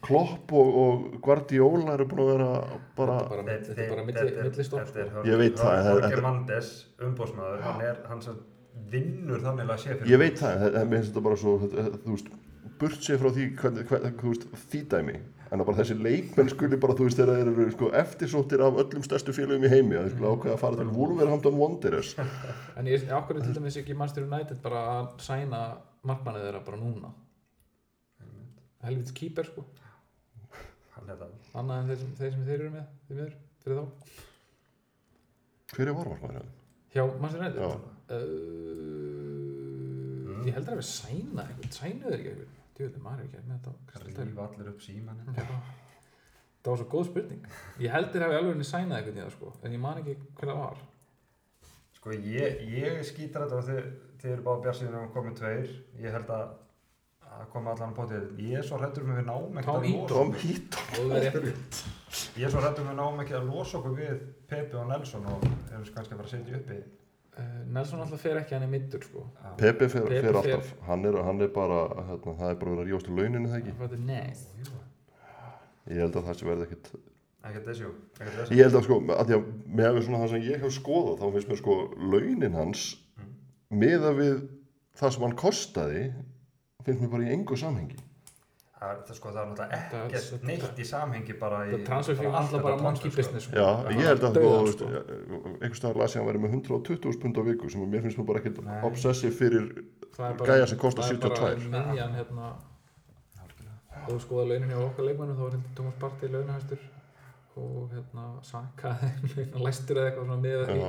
Klopp og, og Guardiola eru búin að vera bara, Þetta er bara- Þeir- þetta er þeir- bara þetta er- milli stopp þetta er sko. Ég veit það, það- Jorge Mendes, umbósmaður hann er, hann sem vinnur þannig að sé fyrir ég veit það, mér finnst þetta bara svo, þú veist, burt sér frá því, hvernig, hvernig, þú veist, því dæmi, en að bara þessi leikmenn skuli bara, þú veist, þegar þeir eru sko, eftirsóttir af öllum stærstu félögum í heimi, að þeir skuli ákveða að fara til Wolverhampton Wanderers. en ég ákveður til dæmis ekki Manchester United bara að sæna markmannið þeirra bara núna? Helvitis kýper sko. Hann er það. Annað en þeir sem þeir, sem þeir eru með því miður, fyrir þá. Hver er varvarmaður? hjá Manchester United? Já. uh, ég heldur að við sæna eitthvað. Sænuður ekki eitthvað djöðlega maður er ekki með þetta lífa allir upp síman það var svo góð spurning. Ég heldur að við alveg henni sænað eitthvað í það sko en ég man ekki hver það var. Sko ég, ég skýtar þetta og þið, eru bara bjarsýðin og komið tveir. Ég held að að koma allan á potið. Ég er svo hrættur um að við náum ekki Tom að losa ég er svo hrættur um að við náum ekki að losa okkur við Pepe og Nelson og erum kannski að fara að setja uppi. uh, Nelson alltaf fer ekki hann er middur sko. Pepe fer, Pepe fer fer- alltaf, hann er, hann er bara, hérna, það er bara verið að í launinu það ekki. Jú, Ég held að það sé verði ekkit, ekkert þessu ekkert þessu ég held að sko, að því að með að við svona það sem ég hef skoðað, þá finnst mér sko launin hans, Mm. miða við það sem hann kostaði, finnst mér bara í engu samhengi. Það, það, sko, það er náttúrulega Það er- ekkert neitt í samhengi bara í það transferfík bara allt alltaf bara monkey sko. business sko. Já, ég held að Dauðan, sko, einhvers staðar las ég að væri með 120 pund á viku sem mér finnst nú bara ekkit Nei. obsessiv fyrir Það er gæja sem kostar það er bara 72. miðjan hérna ef þú skoða launin hjá okkar leikmennum þá er hérna Thomas Partey launahæstur og hérna Saka læstur eða eitthvað svona miðað því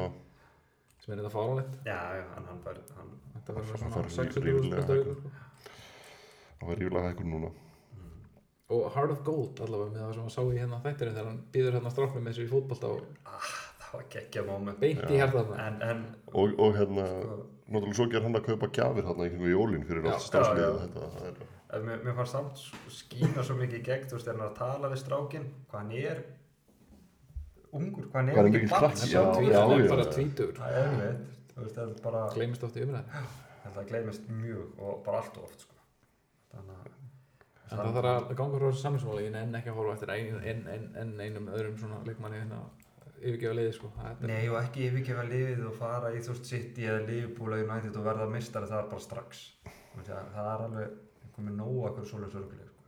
sem er þetta fáránlegt já, já, hann, hann fær hann, þetta Það svona fær 600 ríflega spilta viku sko. það var ríflega hækkur núna. Og Heart of Gold allavega með það sem að sá í hérna þættinu þegar hann býður hérna stráknum með þessu í fótbolta og það var geggja moment. Beint í en Og, og hérna, sko, náttúrulega svo ger hann að kaupa gjafir hérna í kringu jólin fyrir allt það er- en mér, mér fannst samt skína svo mikið í gegn þú veist, þegar hann er að tala við strákin hvað hann er ungur, hvað hann er hann er Tví- já, hann er bara það er það er bara gleymist oft í umræð þetta gleymist mjög og bara allt of oft sko. Þannig að en það þarf að ganga frá þessu samlingsmáli en ekki að horfa eftir ein, ein, ein, ein, einum öðrum svona leikmanni hérna yfirgefa liði sko Það er- Nei og ekki yfirgefa liðið og fara í þú veist City eða Liverpool eða United og verða mistari það er bara strax það, það er alveg komið nóg að hverju svoleiðis örguleg sko.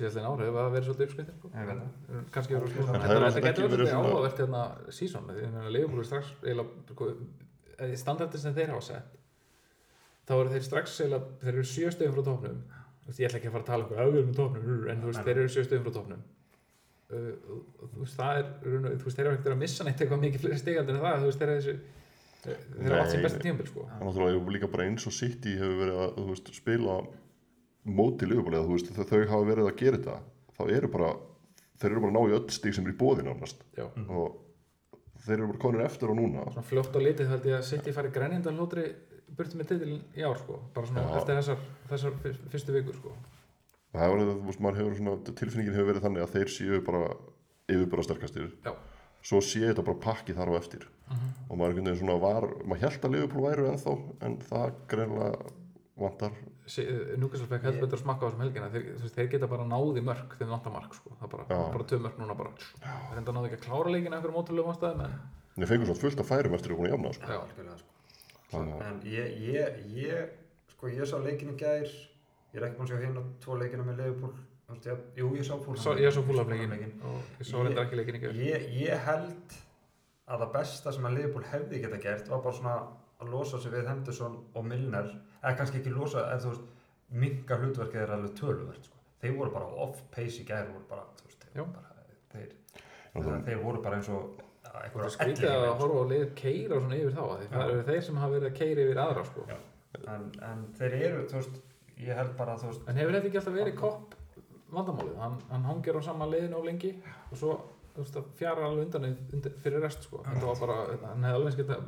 síðastlega árið hefur það verið svolítið uppskritin sko. Ég veit það. kannski verið það þetta getur verið áhugavert hérna sísón því að Leifbúl er strax eiginlega sko, eh, standardin sem þeir hafa sett þá eru þeir strax eiginlega þeir eru sjö stöðum frá topnum Þú veist, ég ætla ekki að fara að tala um erum með topnum en þú veist þeir eru sjö stöðum frá topnum uh, þú veist það er raun og- þú veist þeir eru ekkert að missa neitt eitthvað mikið fleiri stigaldir en það þú veist þeir eru þeir eru allt sem besta tímabil sko. Er náttúrulega líka bara eins og City hefur verið að þú veist, spila móti eða þú veist þau hafa verið að gera þetta þá eru bara þeir eru bara að ná í öll stík sem er í bóði nánast. Já. og þeir eru bara konir eftir og núna. Svona fljótt á litið þá held ég að City fari grænjandal hlótri burti með titilin í ár sko. Bara svona Já. eftir þessar, þessar fyr- fyrstu vikur sko. Það hefur verið, þú veist, maður hefur svona tilfinningin hefur verið þannig að þeir séu bara yfir bara sterkastir Já. svo sé þetta bara pakki þar á eftir. Og maður einhvern veginn svona var maður held að Liverpool væru ennþá en það greinlega vantar. Núkasal fekk heldur betur að smakka á þessum helgina. Þeir, veist, þeir geta bara náði mörg þegar vantar mark sko. það er bara, bara tvö mörg núna bara þeir enda náðu ekki að klára leikin einhverjum ótrúlega ástæðum en þeir fengur svona fullt af færum eftir að búin að jafna sko. Þannig en ég, ég, ég sko ég sá leikin í gær. Ég er ekki búin að sjá hérna tvo leikina með ég, jú, ég sá Sá, fúlham ég svo fúlafleikin og ég svo reyndar ekki leikin í gerð ég, ég held að það besta sem að Liverpool hefði geta gert var bara svona að losa sig við Henderson og Milner. Eða kannski ekki losa, en þú veist minga hlutverkið er alveg töluvert sko. þeir voru bara off-pace í gæri voru bara, veist, þeir, bara, þeir, þeir voru bara eins og Það er skrítið að sko. horfa á liðið keira svona yfir þá því það eru þeir sem hafa verið að keira yfir aðra sko. En, en þeir eru, þú veist ég held bara, veist En hefur þetta ekki alltaf verið kopp vandamálið? Hann, hann hangir á sama liðinu of lengi og svo veist, það fjara alveg undan, fyrir rest sko. Þetta var bara, hann hefði alveg geta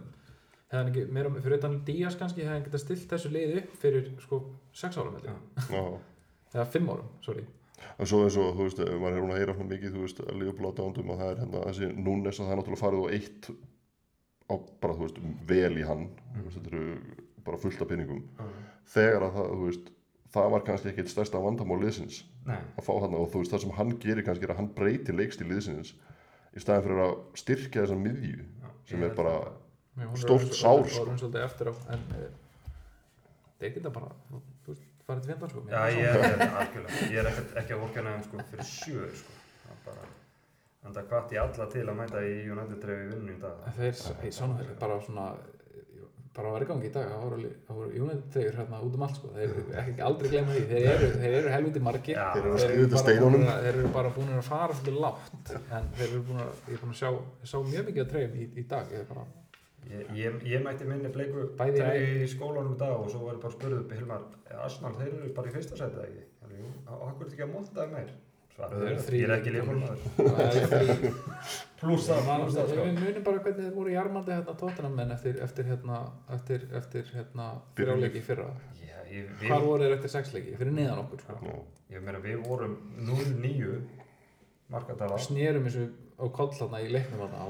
hefði hann ekki, meira fyrir utan Díaz kannski hefði hann geta stilt þessu liði upp fyrir sko 6 árum eða 5 árum, sorry En svo eins og, þú veist, maður er hún að heyra svona mikið, þú veist, að Liverpool átándum og það er hérna þessi Núnes að það er náttúrulega farið á eitt á bara, þú veist, vel í hann, þú veist, þetta eru bara fullt af pinningum. Þegar að það, þú veist, það var kannski ekki eitt stærsta vandamál liðsins nei, að fá þarna og þú veist, það sem hann gerir kannski er að hann breytir leikstíl liðsins í staðin fyrir að styrkja þessa miðju já, sem er bara, Stórt sár, sko. eftir á en það er ekki það bara þú veist, farið til fjöndan sko. Já, ég það- er algjörlega, ég er ekkert, ekki að vorkjana þeim sko fyrir sjö sko, það er bara, en það hvart ég alla til að mæta í United drefi vinnu í dag. En þeir, ég sá nú þeir bara svona bara var í gangi í dag, það voru, það voru United þeir hérna út um allt sko, þeir eru ekki aldrei glemma því, þeir eru, þeir eru helviti margir. Já, Þeir eru að bara steinunum. þeir eru bara búin að fara svolítið látt en þeir eru búin að, ég er búin að sjá ég að ég Ég, mætti minni bleiku í skólanum í dag og svo var ég bara spurðið upp í Hilmar, Arsenal, þeir eru bara í fyrsta sæti eða ekki? Jú, og hvað er þetta ekki að monta þeim meir? Þeir Svaraðu þeir, þrír ég er ekki það er frí Plus það, plus það sko. við munum bara hvernig þeir voru í armandi hérna tóttunum menn eftir, eftir hérna eftir, eftir hérna þrjáleiki í fyrra Já, ég, hvar við, voru þeir eftir sexleiki, fyrir neðan okkur sko. já, ég meina við vorum 0-9 markadala. snerum þessu á koll hérna í leiknum hérna,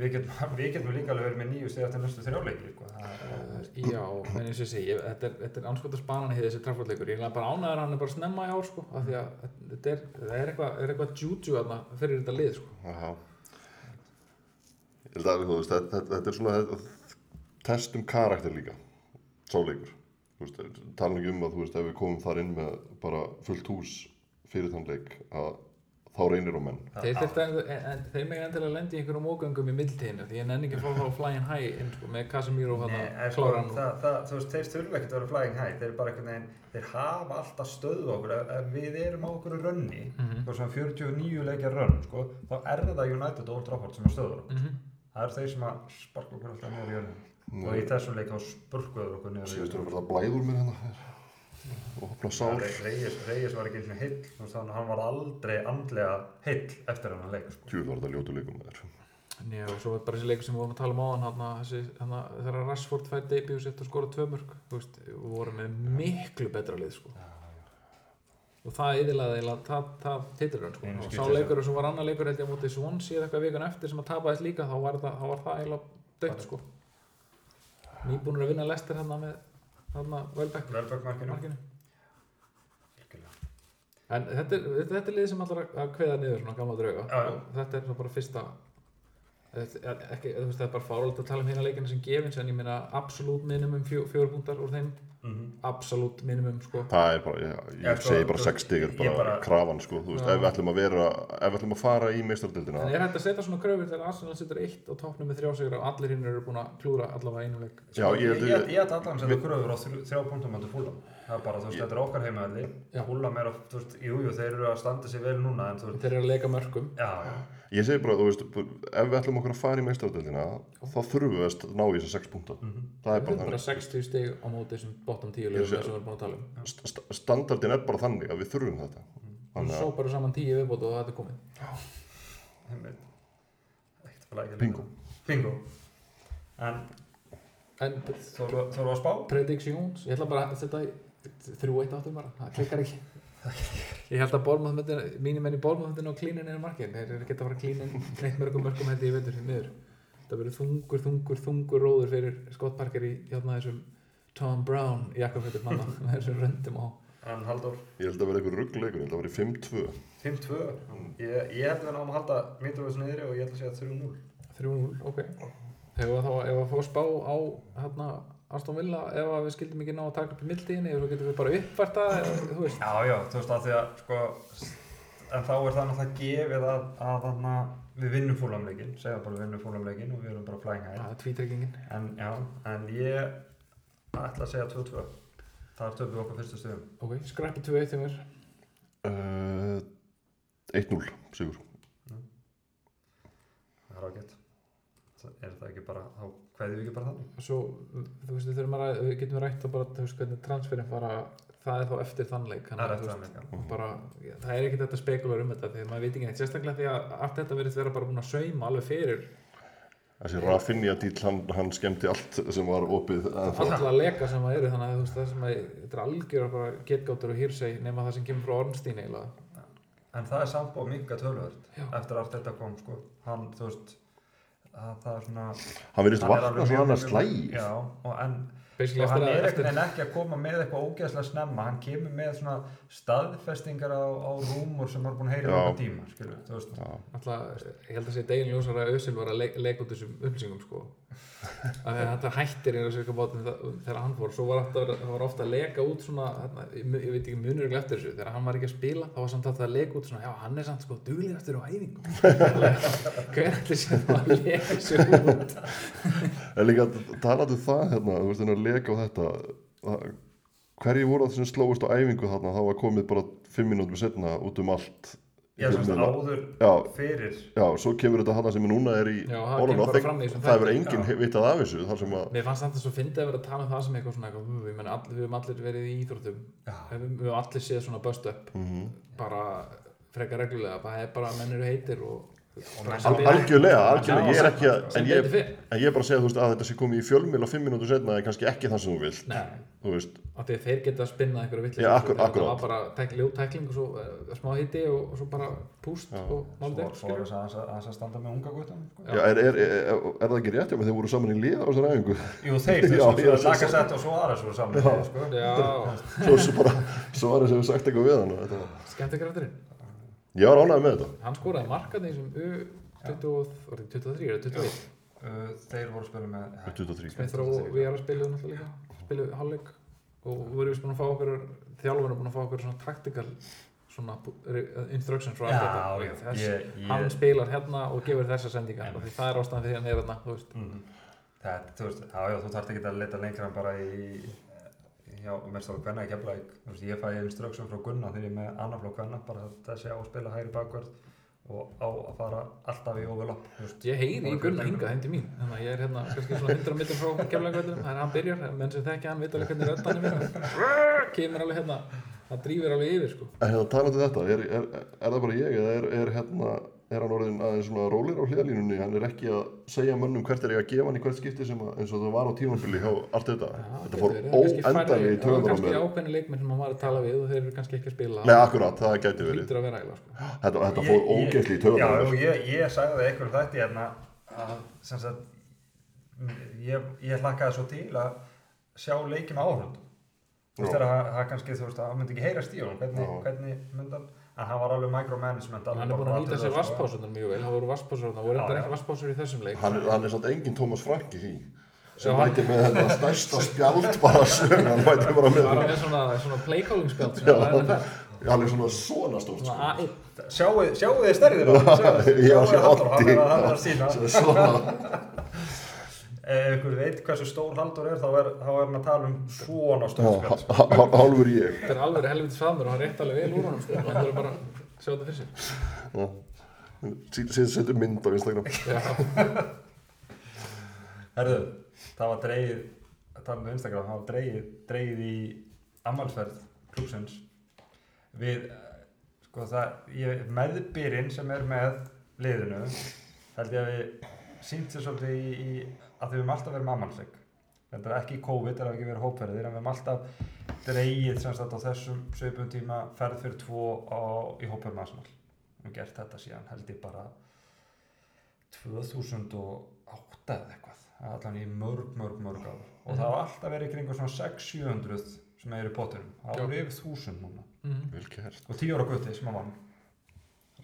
Við getum, við getum líka alveg verið með nýju steg eftir næstu þrjáleiki. Sko. Það er- Uh, já, en eins og ég segi, ég- þetta er, þetta er anskotas banan í þessi traffordleikur, ég er bara ánæður að hann er bara snemma í ár sko, af því að þetta er, er eitthvað, er eitthvað juju þarna fyrir þetta lið sko. Aha. Ég held að, þú veist, þetta, þetta, er svona þetta, test um karakter líka, sáleikur. Tala ekki um að, þú veist, ef við komum þar inn með bara fullt hús fyrir þann leik, að þá reynir á menn. Þeir, þeir mega endilega lendi í einhverjum ógöngum í mildtíðinu, því ég nenni ekki að fá þá flying high inn sko, með Casemiro sko, og það, það, þú veist, þeir þurfa ekkert að vera flying high, þeir eru bara einhvern veginn, þeir hafa alltaf stöðu okkur, við erum á okkur rönni, sko svona 49 leikja rönn, sko, þá er það United og Old Trafford sem er stöður okkur. Mhm. Það eru þeir sem að sparka okkur alltaf niður í jörðinu. Og í þessum leik þá spurkuður okkur niður í Síðustu er jörðinu. að verða blæður mér hérna. Og hopna sár. Re- Reyes, Reyes var ekki eins og heill, þú veist, hann, hann var aldrei andlega heill eftir hennar leik, sko. Tjúð var þetta ljótu leikum með þér. Já, og svo er bara þessi leikur sem við vorum að tala um áðan hana, þessi, hana, þegar Rashford fær debut og skora tvö mörg þú veist, við vorum með miklu betra lið sko. og það yfirlega það, það titur hann sko. Og sá leikur sem var annar leikur held ég á móti Swansea eða eitthvað vikan eftir sem að tapaðist líka þá var það, var það eiginlega dött sko. nýbúnur að vinna lestir hérna með hérna Welbeck. Markinu. En þetta er, þetta, er lið sem allar að kveða niður svona gamla drauga. Og þetta er bara fyrsta ekki, þú veist, það er bara fáröld að tala um hérna leikina sem gefins en ég meina absolutt minimum fjó, fjóru púntar úr þeim Mm absolutt minimum sko Það er bara, ég, ég segi bara þú- 6 stig er ég bara, bara- krafan, sko. Þú veist, ef við ætlum að vera, ef við ætlum að fara í meistardildina, en er hægt að setja svona kröfur þegar Arsenal setur eitt og tóknum með þrjá sigur og allir hinn eru búin að klúra allavega einu leik Já, ég Ég að- ég ætti allan að setja kröfur á þrjú- þrjá punktum ándur fúlam. Það er bara, þú veist, þetta er okkar heimaðalli. Já. Fúlam er að, þú veist, jú, jú, eru eru já, já. ég segi bara, þú veist, ef við ætlum okkur að fara í meistardildina, þá þurfum við að ná í þessa 6 púnta. Mhm. Það er bara er bara þannig. 60 stig á móti þessum bottom 10 Ég lögum sem við erum búin að tala um St- st- Standardin er bara þannig að við þurfum þetta. og Þannig svo að, bara saman 10 viðbót og þetta er komið Einmitt. Ekkert að flækja. Bingo. Bingo. En en þú þú að spá? predictions, ég ætla bara að setja þrjú eitt áttum bara, það klikkar ekki ég held að bólmáðmyndin mínir menn í bólmáðmyndin og klínin er margir þeir eru geta að fara klínin neitt mörgum mörgum hætti í veitur sem miður það verður þungur, þungur, þungur róður fyrir Scott Parker í hérna þessum Tom Brown jakkafötum manna með þessum röndum á En Halldór, ég held að vera eitthvað ruggleikur, ég held að vera 5-2. 5-2. Ég, ég held að náum að halda Mitrovic niðri og ég held að segja 3-0. 3-0, ok hefur þá, ef að fá spá á hérna Aston Villa ef að við skildum ekki ná að taka upp í mildtíðinni svo getum við bara það eða, veist Já, já, þú veist að því að sko, en þá er það náttúrulega gefið að, að þarna, við vinnum fúlamleikin, segja bara við vinnum fúlamleikin og við erum bara high. það er tvítryggingin En en ég ætla að segja 2-2. Það er töfum við okkur fyrstu stöðum. ok, skreppi 2-1 hjá mér Uh, 1-0, sigur. Það er ágætt. Það- Er það ekki bara, þá kveðum við ekki bara þannig? og svo, þú veist, við, þurfum að ræða, við getum rætt og bara, þú veist, hvernig transferin fara það er þá eftir þannleik Það er eftir þannig, já. bara, það er ekkert þetta spekular um þetta því að maður veit ekki neitt, sérstaklega því að allt þetta verið vera bara búin að sauma alveg fyrir Þessi Rafinha dýl, hann, hann skemmti allt sem var opið alla leka sem það eru þannig að þú veist, það sem að þetta er algjör bara getgáttur og hýrseg nema það sem kemur frá Ornstein eiginlega En það er samt búið minga tölvöld eftir allt þetta kom, sko. Hann, þú veist, að það er svona... Hann verðist hann er vakna mjög- annars mjög- slægir. Já, og en hann eftir er eftir, veginn ekki að koma með eitthvað ógeðslega snemma hann kemur með svona staðfestingar á, á rúmur sem hann er búin að heyra okkur tíma skilur, þú veist alltaf, ég held að sé degin ljósar að Össil var að leik, leika út þessum upplýsingum sko. Að að þetta hættir í þessu bótin þegar hann fór, svo var það var ofta að leka út svona, ég, veit ekki munur eftir þessu, þegar hann var ekki að spila þá var samt alltaf að leka út svona, já hann er samt sko duglegastur á æfingum hver ætli sem að leka þessu út? En líka talandi um það hérna, þú veist, hennar leka á þetta það, hverju voru það sem slóist á æfingu þarna, það var komið bara fimm mínútum setna út um allt já, sem sagt, fjölmiðla. áður Já, fyrir. Já, svo kemur þetta hana sem núna er í Já, það Orlando. kemur bara Það- fram í þessum það hefur þætti. enginn vitað af þessu þar sem að Mér fannst þetta svo fyndið að vera að tala um það sem eitthvað svona eitthvað, "Hm, við, meni, all, við höfum allir verið í íþróttum. Við, höfum allir séð svona bust up. Mm bara frekar reglulega það er bara að menn eru heitir og og algjörlega, algjörlega, ég er ekki að sem en ég, en ég er bara að segja þú veist, að þetta sé komið í fjölmjöla fimm mínútur setna er kannski ekki það sem þú vilt Nei, þú veist, af því að þeir geta að spinna einhverju akkur- það var bara tækling og svo uh, smá hitti og, og svo bara púst Já. og málið svo er þess að standa með unga guttum sko. já, er, er, er, er það ekki rétt, menn þeir voru saman í liða á þessari æfingu. Jú þeir, já, svo svo- Lacazette og svo aðra svo saman sko. Svo, svo bara, svo var þess að við sagt eitthvað við hann og skemmt ekki rætturinn ég var ánægð með þetta. Hann skoraði markaði sem U20, var þetta 23 eða 21 uh, þeir voru að spila með 23 Smith og við erum að spila náttúrulega líka spilu hálfleik. Og vorum við búin að fá okkur þjálfurinn er búin að fá okkur svona tactical svona instructions frá ég, hann spilar hérna og gefur þessar sendingar og því það er ástæðan fyrir hann er hérna þú veist. mm, það, þú veist, já, já, þú þarft ekki að leita lengra en bara í já, mestar og hvenna í keflæk þú veist, ég fæ instruction frá Gunna þegar ég með annarflokk hvenna, bara þessi á að spila hægri bakverð og á að fara alltaf í overlap, þú veist. Ég heyri í Gunna hingað heim til mín þannig að ég er hérna kannski svona 100 mitur frá kemlaugveitunum það er hann byrjar, menn sem þekki hann vita alveg hvernig röddan er mér kemur alveg hérna það drífur alveg yfir sko. En hérna um þetta, er, er, er það bara ég eða er, er, hérna, er hann orðin aðeins svona rólir á hliðalínunni, hann er ekki að segja mönnum hvert er ég að gefa hann í hvert skipti sem að, eins og það var á tímanbili hjá allt þetta. Já, þetta fór verið. Kannski færri- óendanlega í það var á kannski mér ákveðni leikmenn sem hann var að tala við og þeir eru kannski ekki að spila. Nei, akkurat, það gæti verið. Vera ægla sko. Þetta, þetta fór Ég- ég- ógeðsli í töðunar á Já, mér og ég, ég sagði það einhverjum þætti hérna að sem sagt ég, ég hlakkaði svo til að sjá leiki með áhörndum Þú veist Já. það kannski, þú veist, að en hann var alveg micromanagement alveg hann er búin að nýta sér það, vasspásunar mjög vel. Það voru vasspásur, það voru eitthvað vasspásur í þessum leik. Hann, er- hann er samt engin Tómas Frank í því. Sem mæti með þetta stærsta spjald bara sög hann mæti bara með. Bara með svona, svona playcalling spjald Já. hann er svona svona stórt svona sko. A1 Sjáu, þið stærðir Já, Sjáu þið hann er hann er sína. Svona Ef ykkur veit hversu stór Halldór er þá er, þá er hann að tala um svona stór sko. hálfur ég þetta er alveg helviti faðmur og hann rétt alveg vel úr honum sko. hann þurfa bara að sjá þetta fyrir sér síðan setur mynd á Instagram Já. Herðu, það var dreigið að tala um Instagram, það var dreigið, dreigið í ammálsferð klúksins við, sko það, ég, meðbyrinn sem er með liðinu held ég að við sínt sér svolítið í, í að við höfum alltaf verið með ammálsleik þetta er ekki COVID, það er ekki verið hópferðir en við höfum alltaf dreigið sem sagt á þessum söpum tíma ferð fyrir tvo á, í hópferðum Arsenal við höfum gert þetta síðan held ég bara 2008 eða eitthvað. Allan í mörg, mörg, mörg ár. Og það var alltaf verið í kringu svona 600-700 sem er í Já. voru yfir 1000 núna. Mhm. vel gert. Og 10 ára gutti sem að vann.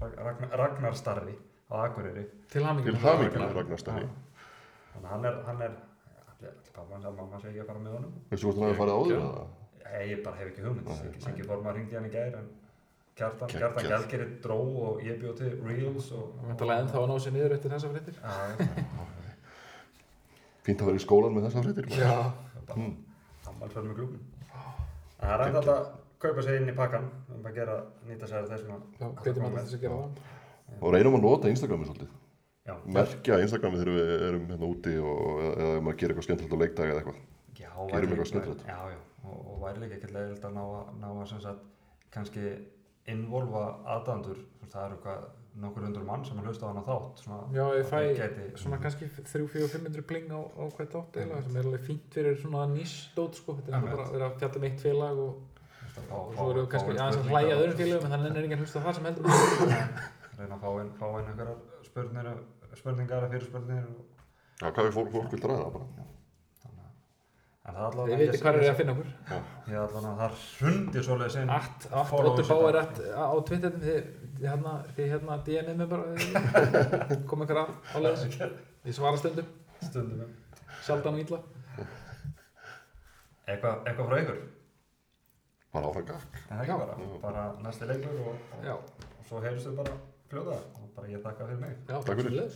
Rag- Ragnar, Ragnar Starri á Akureyri. Til með Ragnar Stæri þannig að hann er, hann er allir pappa hans að mamma segi að fara með honum. Veistu hvort hann hefur farið áður eða? Nei, ég bara hef ekki hugmynd. Siggi- Siggi formar hringdi hann í gær en Kjartan. Kjartan. Gjaldgeri dró og ég bjóð til Reels og Vantarlega ennþá að ná sér niður eftir þessa fréttir. Já, Fínt að vera í skólan með þessar fréttir. Já, bara Mm. Ammálförn með klúbin Það er hægt alltaf að kaupa sig inn í pakkan um að gera, nýta sér þessum að já, hvetjum alltaf þess að gera það? Og reynum að nota Instagramið svolítið. Merkja Instagramið þegar við erum hérna úti og eða eða maður gerir eitthvað skemmtilegt á leikdag eða eitthvað. já, Gerum væri eitthvað skemmtilegt. Já, já, og, og væri líka ekkert leiðilegt að ná að, ná að sem sagt, kannski involva aðdandur, það eru hvað nokkur hundur mann sem er hlusta á hana þátt svona, Já, ég fæ að gæti, svona kannski 3-4-500 pling á, á hvert átt eiginlega sem er alveg fínt fyrir svona nýstótt sko, þetta er bara að vera að fjalla um eitt félag og, og fá- svo eru kannski aðeins að hlæja og- öðrum félagum en þannig er enginn hlusta á það sem heldur. Reyna að fá inn einhverjar spurnir, spurningar eða fyrirspurnir og, Já, hvað er fólk, fólk vil ræða bara. þannig að en það er allavega Þið veitir hvað er að finna okkur. Er allavega að það hrundi svoleiðis inn. Allt, allt, í Báir allt á Twitterum þið, hérna, þið hérna DM-ið mig bara kom einhver að á leiðis ég svara stundum, stundum um. sjaldan og illa. Eitthvað, eitthvað frá ykkur? Bara áfram gafk. en það ekki Já. bara, bara næsti leikur og, og, Já, og svo heyrstu bara fljóða og bara ég þakka fyrir mig já, Takk fyrir.